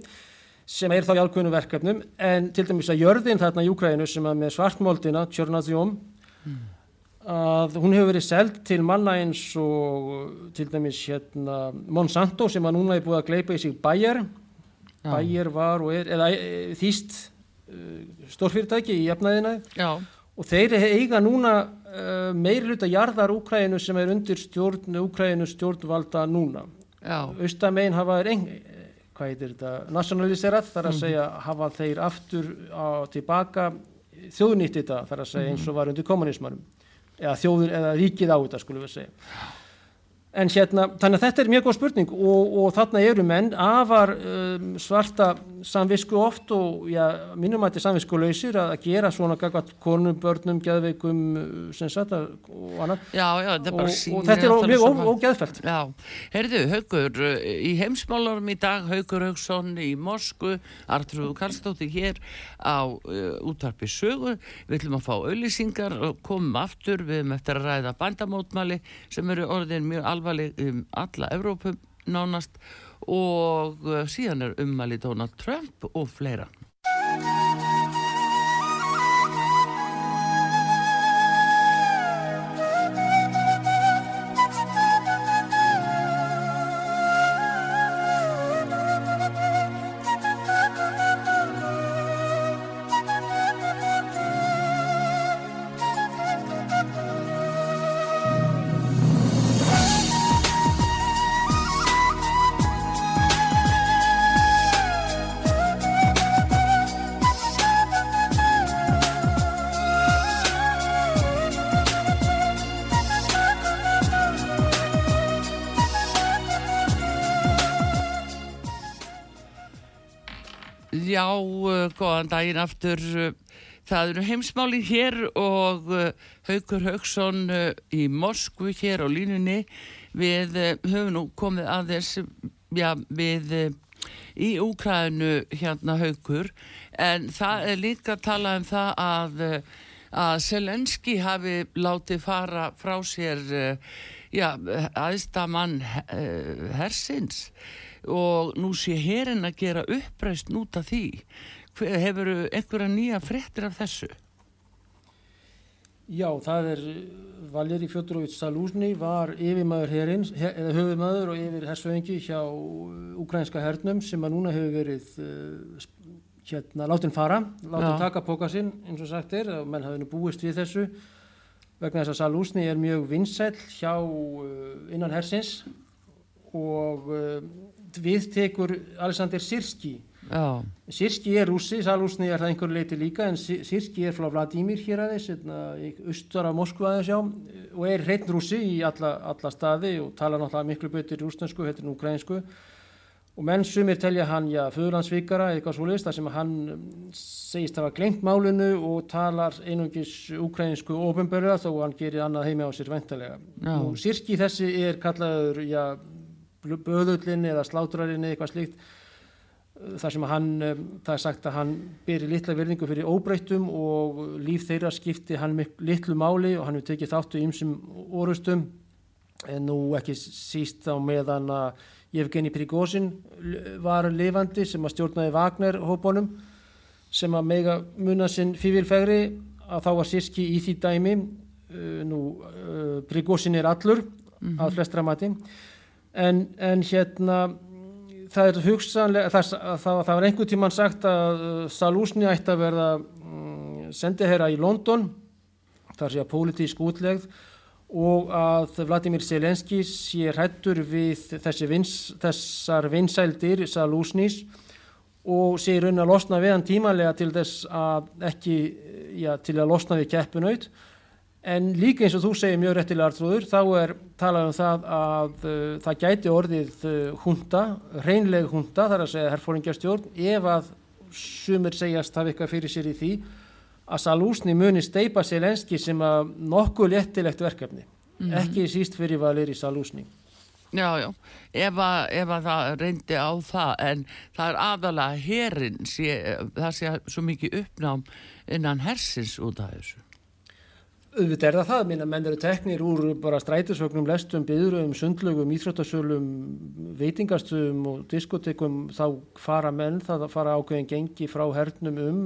sem er þá í alkunum verkefnum. En til dæmis að jörðin þarna í Úkræðinu sem að með svartmoldina, Tjörnaðjóm að hún hefur verið seld til manna eins og til dæmis hérna Monsanto sem að núna er búið að gleipa í sig Bayer. Já, Bayer var og er, eða þýst stórfyrirtæki í efnaðina og þeir eiga núna uh, meiri hluta jarðar Úkræðinu sem er undir stjórn Úkræðinu stjórnvalda núna. Austamein hafa þeir eng, eh, hvað heitir þetta, nationaliserað, þar að segja hafa þeir aftur á tilbaka þjóðnýtt þetta, þar að segja eins og var undir kommunismanum, eða þjóður, eða ríkið á þetta skulum við segja. En hérna, þannig að þetta er mjög góð spurning og, og þarna eru menn afar um, svarta samvisku oft og já, minnum að þetta er samvisku lausir að gera svona gagvat konum, börnum, geðveikum sem sagt og annað. Já, já, þetta er og, bara og sýnir þetta er mjög ógeðfælt. Já, heyrðu, Haugur, í heimsmálarum í dag, Haugur Haugsson í Mosku, Artrúðu Karlsdóttir hér á uh, útarpi sögu, við ætlum að fá auðlýsingar og komum aftur, við erum eftir að ræða bandamótmæli sem eru orðin mjög alvarleg um alla Evrópum nánast og uh, síðan er ummæli Donald Trump og fleira. Góðan daginn aftur. Það eru heimsmáli hér og uh, Haukur Hauksson uh, í Moskvu hér á línunni. Við uh, höfum nú komið aðeins já, við í Úkrænu hérna Haukur en það er líka að tala um það að, að Selenski hafi látið fara frá sér já, aðstamann hersins og nú sé herin að gera uppreist út af því. Hefur einhverja nýja fréttir af þessu? Já, það er Valeri Fjodorovits Salúsni var yfirmaður herins, her, eða höfumæður og yfir hersöðingi hjá ukrainska hernum sem að núna hefur verið uh, hérna, látin fara, látin Já. taka póka sinn eins og sagt er, og menn hafði nú búist við þessu vegna þess að Salúsni er mjög vinsæll hjá uh, innan hersins og uh, við tekur Alexander Sirski Sirski er rússi, Salúsni er það einhverju leiti líka en Si- Sirski er frá Vladimir hér aðeins, hérna, austur af Moskva aðeins já og er hreitn rússi í alla, alla staði og tala náttúrulega miklu betur rúsnesku, heitir nú ukrainsku og menn sumir telja hann, já, föðurlandsvíkara eða eitthvað svoleiðist þar sem hann mm, segist hafa glengt málinu og talar einungis ukrainsku ofinbörða þó hann gerir annað heimi á sér væntalega. Sirski þessi er kallaður, já, böðullin eða slátrarinn eða eitthvað slíkt þar sem hann, um, það er sagt að hann beri litla verðingu fyrir óbreyttum og líf þeirra skipti hann litlu máli og hann hefur tekið þáttu ýmsum orustum en nú ekki síst á meðan að Evgeni Prigozhin l- var lifandi sem að stjórnaði Wagner hópunum sem að mega muna sinn fífilfegri að þá var Sirski í því dæmi. Uh, nú uh, Prigozhin er allur að flestra mati. En, en hérna það er hugsanlega það, það, það var einhver tíman sagt að uh, Salúsni ætti að verða um, sendiherra í London þar sé að pólitísk útlegð og að Vladimir Zelenski sé hrættur við vins, þessar vinsældir Salúsnís og sé raun að losna við hann tímanlega til þess að ekki, já, til að losna við keppunaut en líka eins og þú segir mjög réttilega artrúður þá er talað um það að uh, það gæti orðið uh, hunda, reynleg hunda þar að segja herfóringjastjórn ef að sumir segjast hafa eitthvað fyrir sér í því að Salúsni muni steipa Selenski sem að nokkuð léttilegt verkefni mm -hmm. ekki síst fyrir valir í Salúsni Já, já, ef að, ef að það reyndi á það en það er aðalega herin það sé svo mikið uppnám innan hersins út af þessu auðvitað er það það, minna menn eru teknir úr bara strætisvögnum, lestum, byðurum, sundlögum, íþróttasölum, veitingastöðum og diskotekum, þá fara menn, það fara ákveðin gengi frá hernum um,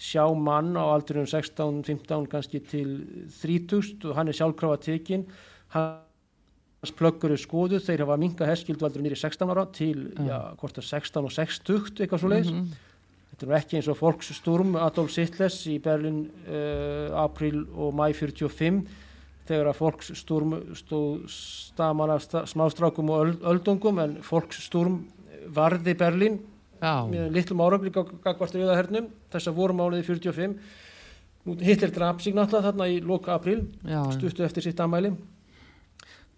sjá mann á aldurum 16, 15, kannski til 30 og hann er sjálfkrafa tekinn, hans plöggur er skoðuð, þeir hafa minga herskildvaldur nýri 16 ára til, mm. já, hvort er 16 og 60, eitthvað svo leiðis. Mm -hmm Þetta er ekki eins og Volkssturm Adolf Hitler í Berlin uh, april og mæ 45 þegar að Volkssturm stóð staman af smástrákum og öldungum en Volkssturm varði Berlin Já. með litlum árangli gagvart auðahernum þess að voru máliði 45 Hitler draf sig náttúrulega þarna í loka april stuttu eftir sitt amæli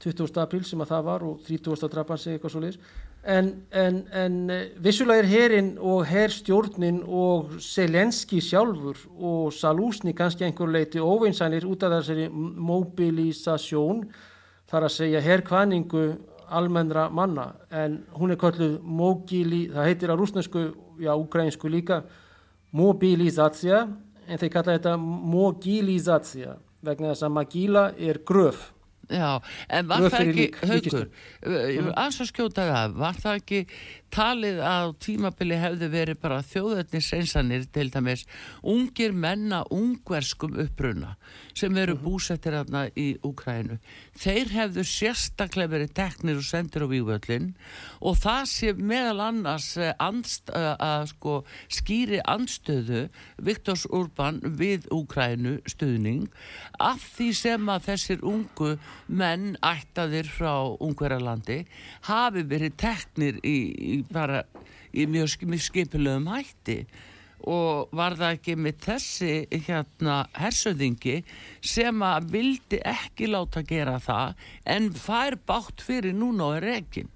20. april sem að það var og 30. draf hann sig eitthvað svo leiðis En, en, en eh, vissulega er herin og herrstjórnin og Selenski sjálfur og Salúsni kannski einhver leiti óveinsænir út af þessari mobilisasjón þar að segja herrkvæningu almennra manna. En hún er kalluð mogili, það heitir á rúsnesku, já, ukrainsku líka mobilizacija en þeir kalla þetta mogilizacija vegna þess að magila er gröf Já, en var það ekki, haugur, aðeins að skjóta það, var það ekki talið að tímabili hefði verið bara þjóðöfnis einsanir til dæmis ungir menna ungverskum uppruna sem veru mhm. búsettir aðna í Úkrænu. Þeir hefðu sérstaklega verið teknir og sendir á vývöldin og það sé meðal annars eh, andst, að, að sko, skýri anstöðu Viktors Urban við Úkrænu stuðning af því sem að þessir ungu menn ættaðir frá Ungverðarlandi hafi verið teknir í, í bara í mjög skipilegum hætti. Og var það ekki með þessi hérna hersöðingi sem að vildi ekki láta gera það en fær bátt fyrir núna á reygin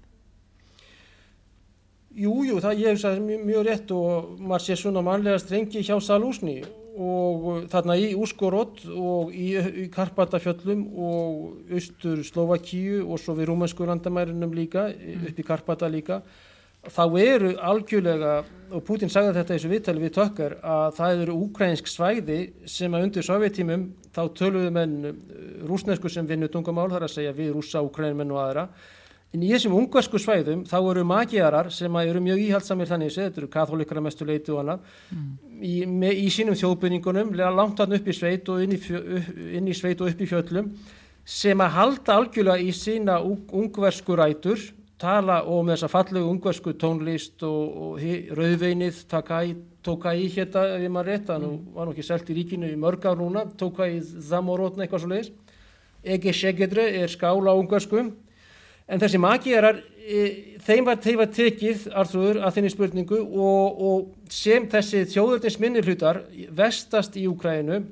Jújú, það ég hef sagði mjög, mjög rétt og maður sé svona mannlega strengi hjá Salúsni og þarna í Úskorod og í, í Karpatafjöllum og austur Slovakíu og svo við rúmensku landamærinum líka upp í Karpata líka þá eru algjörlega, og Putin sagði þetta í þessu viðtali við tökkar, að það eru ukrainsk svæði sem að undir sovjetímum þá töluðu menn uh, rúsnesku sem vinnu tungumál, þar að segja við rúsa, ukrainmenn og aðra. En í þessum ungversku svæðum þá eru magiarar sem eru mjög íhaldsamir þannig að þetta eru katholikara mestu leiti og annað mm. í, með, í sínum þjóðbynningunum, langt hann upp í sveit og inn í, fjö, inn í sveit og upp í fjöllum sem að halda algjörlega í sína ungversku rætur tala og með þessa fallegu ungversku tónlist og, og rauðveinið tóka í hérna ef maður rétt, þannig mm. var nú ekki selt í ríkinu í mörg ár núna, tóka í Zamorótna eitthvað svo leiðis Egi Segedre er skála á ungversku en þessi magíarar e, þeim var, var tekið Arþrúður að þinni spurningu og, og sem þessi þjóðurnis minnir hlutar vestast í Úkrænu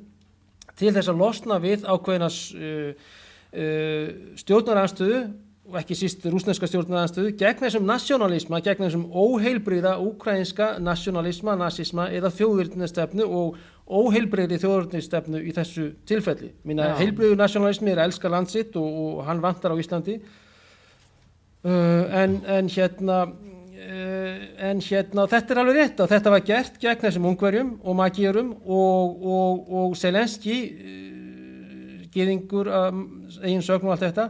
til þess að losna við ákveðinas uh, uh, stjórnaranstöðu og ekki síst rúsneska stjórnarnarstöðu gegn þessum nasjonalisma, gegn þessum óheilbriða ukrainska nasjonalisma, nazisma eða þjóðurðnistefnu og óheilbriði þjóðurðnistefnu í þessu tilfelli. Mína heilbriðu nasjonalismi er elska landsitt og, og hann vantar á Íslandi. Uh, en, en hérna uh, en hérna þetta er alveg rétt og þetta var gert gegn þessum ungverjum og magíurum og, og, og Selenski uh, geðingur eigin sögn og allt þetta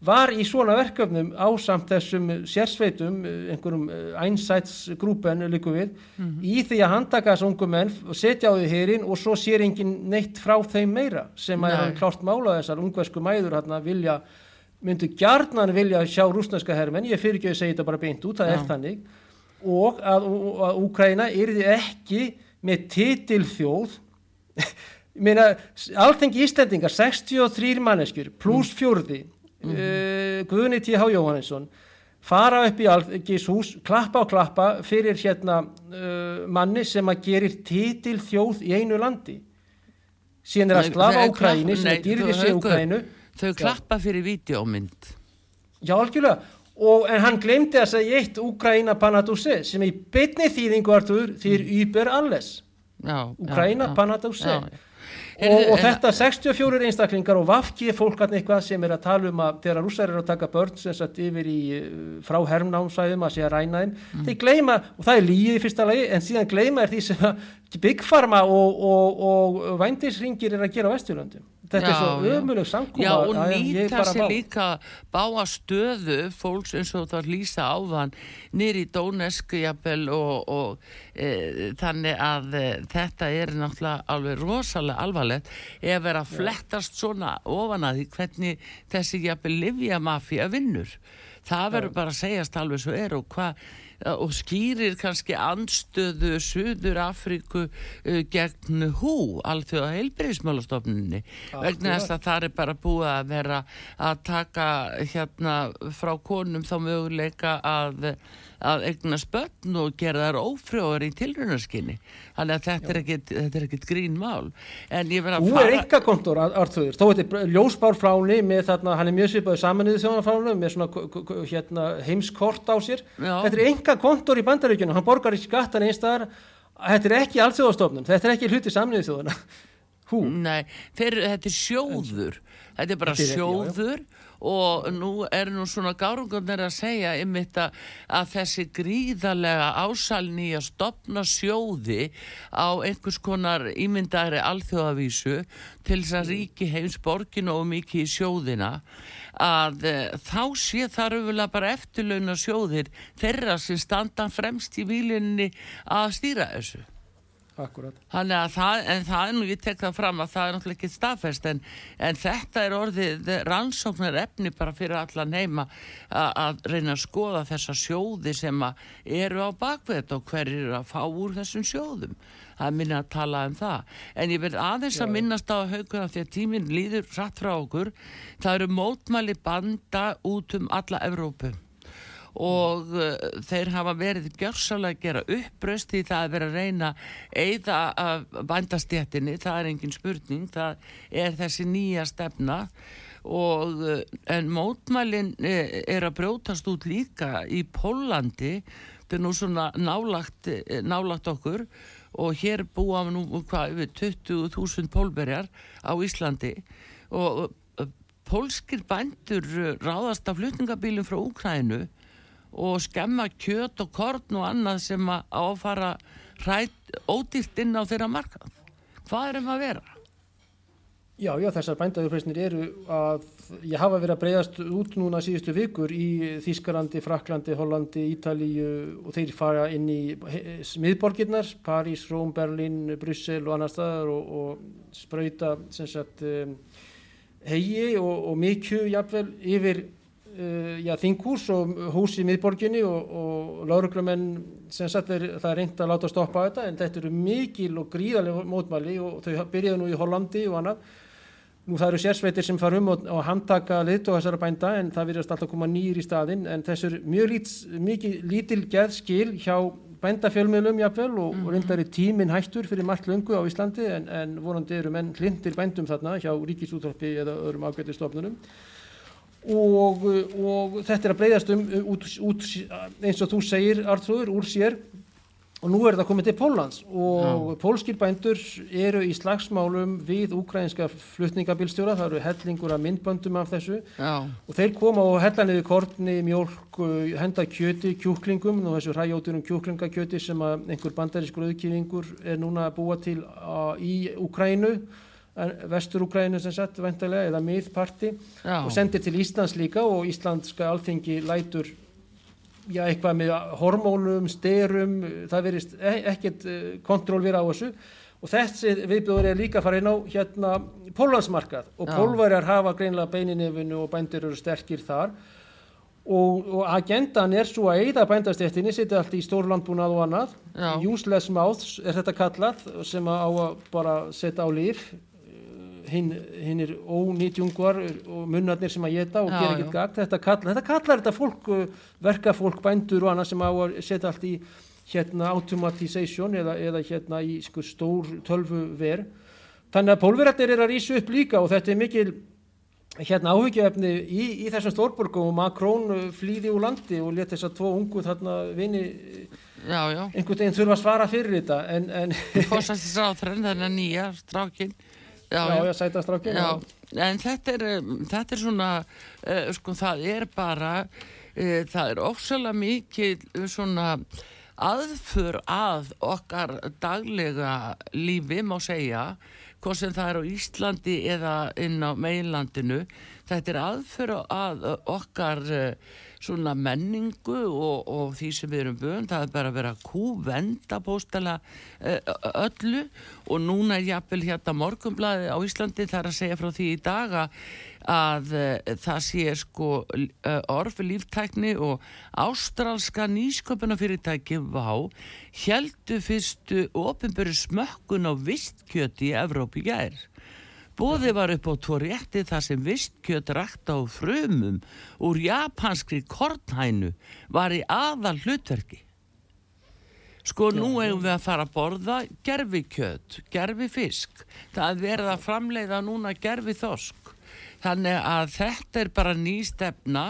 var í svona verkefnum ásamt þessum sérsveitum, einhverjum eh, einsætsgrúpen líku við, mm -hmm. í því að handtaka þessu ungu menn og setja á því hérinn og svo sér engin neitt frá þeim meira sem að er klárt mála þessar ungversku mæður hérna vilja, myndu gjarnan vilja sjá rúsneska herrmenn, ég fyrir ekki að segja þetta bara beint út, það Já. er þannig og að, að Úkraina yrði ekki með titil þjóð ég meina, alltengi ístendingar 63 manneskjur pluss mm. fjörði mm -hmm. uh, Guðni T.H. Jóhannesson fara upp í algishús, klappa og klappa fyrir hérna uh, manni sem að gerir titil þjóð í einu landi. Síðan er að slafa Úkræni sem er dýrðið sig Úkrænu þau klappa fyrir videómynd já algjörlega. Og, en hann glemdi að segja eitt Úkræna Panaduse sem í bytni þýðingu artur þýr mm. Uber Alles. Úkræna Panaduse og, og þetta 64 einstaklingar og vafkið fólkarni eitthvað sem er að tala um að þegar rússar eru að taka börn sem satt yfir í eh, frá hermnámsvæðum að sé að ræna þeim mm. þeir gleyma, og það er líið í fyrsta lagi en síðan gleyma er því sem að byggfarma og, og, og vændisringir er að gera á Vesturlöndum. Þetta já, er svo ömuleg samkóma Já og nýta sér líka báa stöðu fólks eins og það lýsa áðan nýri Dónesku jafnvel og, og e, þannig að e, þetta er náttúrulega alveg rosalega alvarlegt. Ef verið að flettast svona ofan að því hvernig þessi jafnvel livjamafja vinnur. Það verður bara að segjast alveg svo er og hvað og skýrir kannski anstöðu Suður Afríku uh, gegn hú, allþjóða heilbyrðismálastofnunni vegna þess að það er bara búið að vera að taka hérna frá konum þá möguleika að að egna spötn og gera þær ófrjóður í tilröðnarskinni þannig að þetta er, ekkit, þetta er ekkit grín mál. En ég verð að fara Þú er eitthvað kontor, Arþur, þó þetta er ljósbárfláni með þarna, hann er mjög svipaði samaníðu þjónaflánu með svona hérna, heimskort á sér. Já. þetta er eitthvað kontor í bandaríkjunum hann borgar í skattan einstakar þetta er ekki allþjóðastofnun, þetta er ekki hluti samaníðu þjóðana Nei, þeir, þetta er sjóður. Þetta er bara er sjóður og nú er nú svona gárungarnir að segja þetta að þessi gríðarlega ásalni að stopna sjóði á einhvers konar ímyndari alþjóðavísu til þess að ríki heims borgin og mikið í sjóðina að e, þá sé það rauðulega bara eftirlauna sjóðir þeirra sem standa fremst í výlinni að stýra þessu Akkurat. Þannig að það, en það er nú, ég tek það fram að það er náttúrulega ekki staðfest en, en þetta er orðið rannsóknar efni bara fyrir allan heima að reyna að skoða þessa sjóði sem eru á bakveit og hver eru að fá úr þessum sjóðum. Það er minna að tala um það. En ég verð aðeins að minnast á haugur af því að tíminn líður rætt frá okkur. Það eru mótmæli banda út um alla Evrópu og uh, þeir hafa verið gjörsálega að gera uppröst því það er verið að reyna eða að bandastjættinni, það er engin spurning, það er þessi nýja stefna og uh, en mótmælinn uh, er að brjótast út líka í Pólandi, þetta er nú svona nálagt, nálagt okkur og hér búa nú hvað yfir 20.000 pólberjar á Íslandi. Og pólskir bændur ráðast af flutningabílum frá Úkrænu og skemma kjöt og korn og annað sem að áfara hrætt ódýrt inn á þeirra markað. Hvað er um að vera? Já, já, þessar bændaðurfreysnir eru að ég hafa verið að breyðast út núna síðustu vikur í Þískarlandi, Fraklandi, Hollandi, Ítalíu og þeir fara inn í smiðborgirnar, París, Róm, Berlín, Bryssel og annar staðar og, og spröyta um, hegi og, og mikju jafnvel yfir já, þinghús og hús í miðborginni og, og lauruglumenn sem sagt er, það er reynd að láta stoppa þetta en þetta eru mikil og gríðarlega mótmæli og þau byrjaðu nú í Hollandi og annað Nú það eru sérsveitir sem far um og, og handtaka lit og þessara bænda en það virðast alltaf koma nýjir í staðin en þessur mjög lít, mikið lítil gerð skil hjá bændafjölmiðlum jafnvel og, mm. og reyndar er tíminn hættur fyrir margt löngu á Íslandi en, en vonandi eru menn hlindir bændum þarna hjá ríkisúttorpi eða öðrum ágættistofnunum og, og þetta er að breyðast um út, út, eins og þú segir Artrúður úr sér og nú er það komið til Pólans og Já. pólskir bændur eru í slagsmálum við ukrainska flutningabilstjóra, það eru hellingur að myndböndum af þessu Já. og þeir koma og hella niður kortni, mjölk, henda kjöti, kjúklingum og þessu hræjóturum kjúklingakjöti sem einhver bandarískur auðkýningur er núna að búa til a, í Ukrænu vestur-Ukrænu sem sett vendalega eða miðparti. Og sendir til Íslands líka og Íslandska alþengi lætur já, eitthvað með hormónum, styrum það verist e ekkert e, kontról vera á þessu. Og þessi viðbjóður er líka að fara inn á hérna pólvansmarkað og pólvarjar hafa greinlega beininefinu og bændur eru sterkir þar. Og, og agendan er svo að eigða bændastéttinni, setja allt í stórlandbúnað og annað, useless mouths er þetta kallað sem að á að bara setja á líf hinn hin er ónýtjungvar og munnarnir sem að geta og Já, gera ekkert gagn. Þetta, kall, þetta kallar þetta fólk uh, verkafólk, bændur og annað sem á að setja allt í hérna automatization eða, eða hérna í sko, stór tölvu ver þannig að pólverarnir er að rísa upp líka og þetta er mikil hérna áhyggjaefni í, í þessum stórborgum og Macron uh, flýði úr landi og let þess að tvo ungu þarna vini einhvern veginn þurfa að svara fyrir þetta. En, en fórsættis ráþrenn þennan nýja strákin já, já, já, já, sæta strákin já, en þetta er um, þetta er svona uh, sko það er bara uh, það er ósala mikið svona aðför að okkar daglega lífi má segja hvort sem það er á Íslandi eða inn á meilandinu þetta er aðför að okkar uh, svona menningu og, og því sem við erum vönd það er bara að vera kúvenda bóstala uh, öllu og núna er jafnvel hérna morgunblæði á Íslandi það er að segja frá því í daga að uh, það sé sko orfi líftækni og ástralska nýsköpunafyrirtæki vá heldu fyrstu ofinböru smökkun á vistkjöti í Evrópi gær. Bóði var upp á tvo rétti þar sem vistkjöt rækt á frumum úr japanskri kornhænu var í aðal hlutverki. Sko nú eigum við að fara að borða gerfi kjöt, gerfi fisk. Það er verið að framleiða núna gerfi þosk. Þannig að þetta er bara ný stefna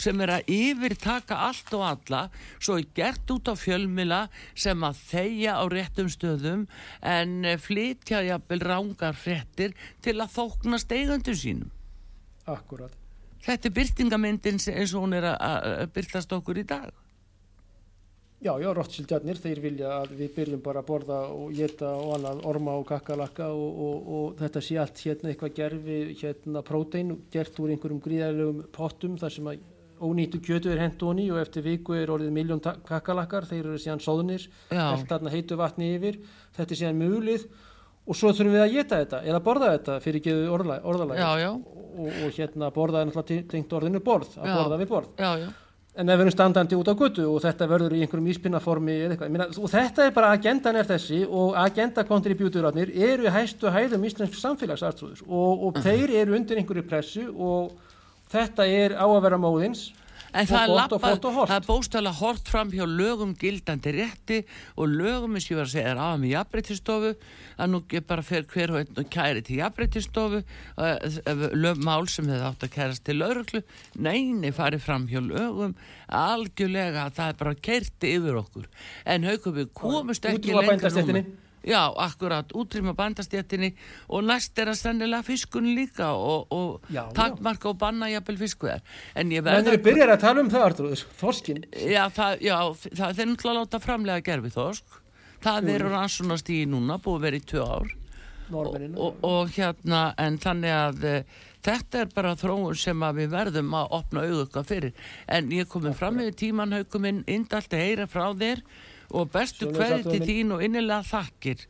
sem er að yfirtaka allt og alla svo er gert út á fjölmila sem að þeia á réttum stöðum en eh, flytja jafnvel rángar fréttir til að þóknast eigandu sínum. akkurat Þetta er byrtingamyndin sem- eins og hún er að byrtast okkur í dag. Já, já, Rothschildjarnir, þeir vilja að við byrjum bara að borða og geta og annað orma og kakkalakka og, og, og þetta sé allt hérna eitthvað gerfi, hérna prótein gert úr einhverjum gríðarlegum pottum þar sem að ónýttu kjötu er hent honi og eftir viku er orðið miljón kakkalakkar, þeir eru síðan Já. allt þarna heitu vatni yfir, þetta er síðan mulið og svo þurfum við að geta þetta eða borða þetta fyrir geðu orðalæg, Og, og hérna borða er náttúrulega tengt orðinu borð, að Já. borða við borð. já, já. En við erum standandi út á götu og þetta verður í einhverjum íspinnaformi eða eitthvað, meina, og þetta er bara agendan er þessi og agenda kontribjúturarnir eru í hæstu hæðum íslensk samfélagsartrúður og, og þeir eru undir einhverju pressu og þetta er á að vera móðins En það hollt. það er bóstæðlega hort fram hjá lögum gildandi rétti og lögum og ég var að segja er aða með jafnbreytistofu að nú er bara fer hver og einn og kæri til jafnbreytistofu mál sem þið átt að kærast til lauruglu neini farið fram hjá lögum algjörlega að það er bara kerti yfir okkur en haugum við komust ekki bændastéttinni. núna. Já, akkurat, útrýma bandastjættinni og næst er að sennilega fiskun líka og, og takmarka og banna jafnvel fiskveðar en ég Menn verð eru byrjar að tala um það, Artrúður, þorskin. Já, það, já, það þeir náttúrulega láta framlega gerfi þosk. Það Jú. eru rannsónast í núna, búið að vera í tvö ár. Norðmennina. Og, og hérna, en þannig að e, þetta er bara þróun sem að við verðum að opna auðvöka fyrir. En ég komið fram með tíman haugum minn, indalt að heyra frá þér og bestu Arnþór til þín og innilega þakkir.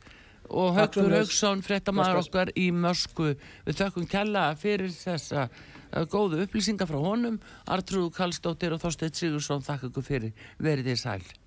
Og Haugur. Haugsson, bless. okkar í Mösku. Við þökkum kella fyrir þessa eh, góðu upplýsingar frá honum. Artrúð Kallstóttir og Þorsteinn Sigursson þakka ykkur fyrir. Verið þið sæl.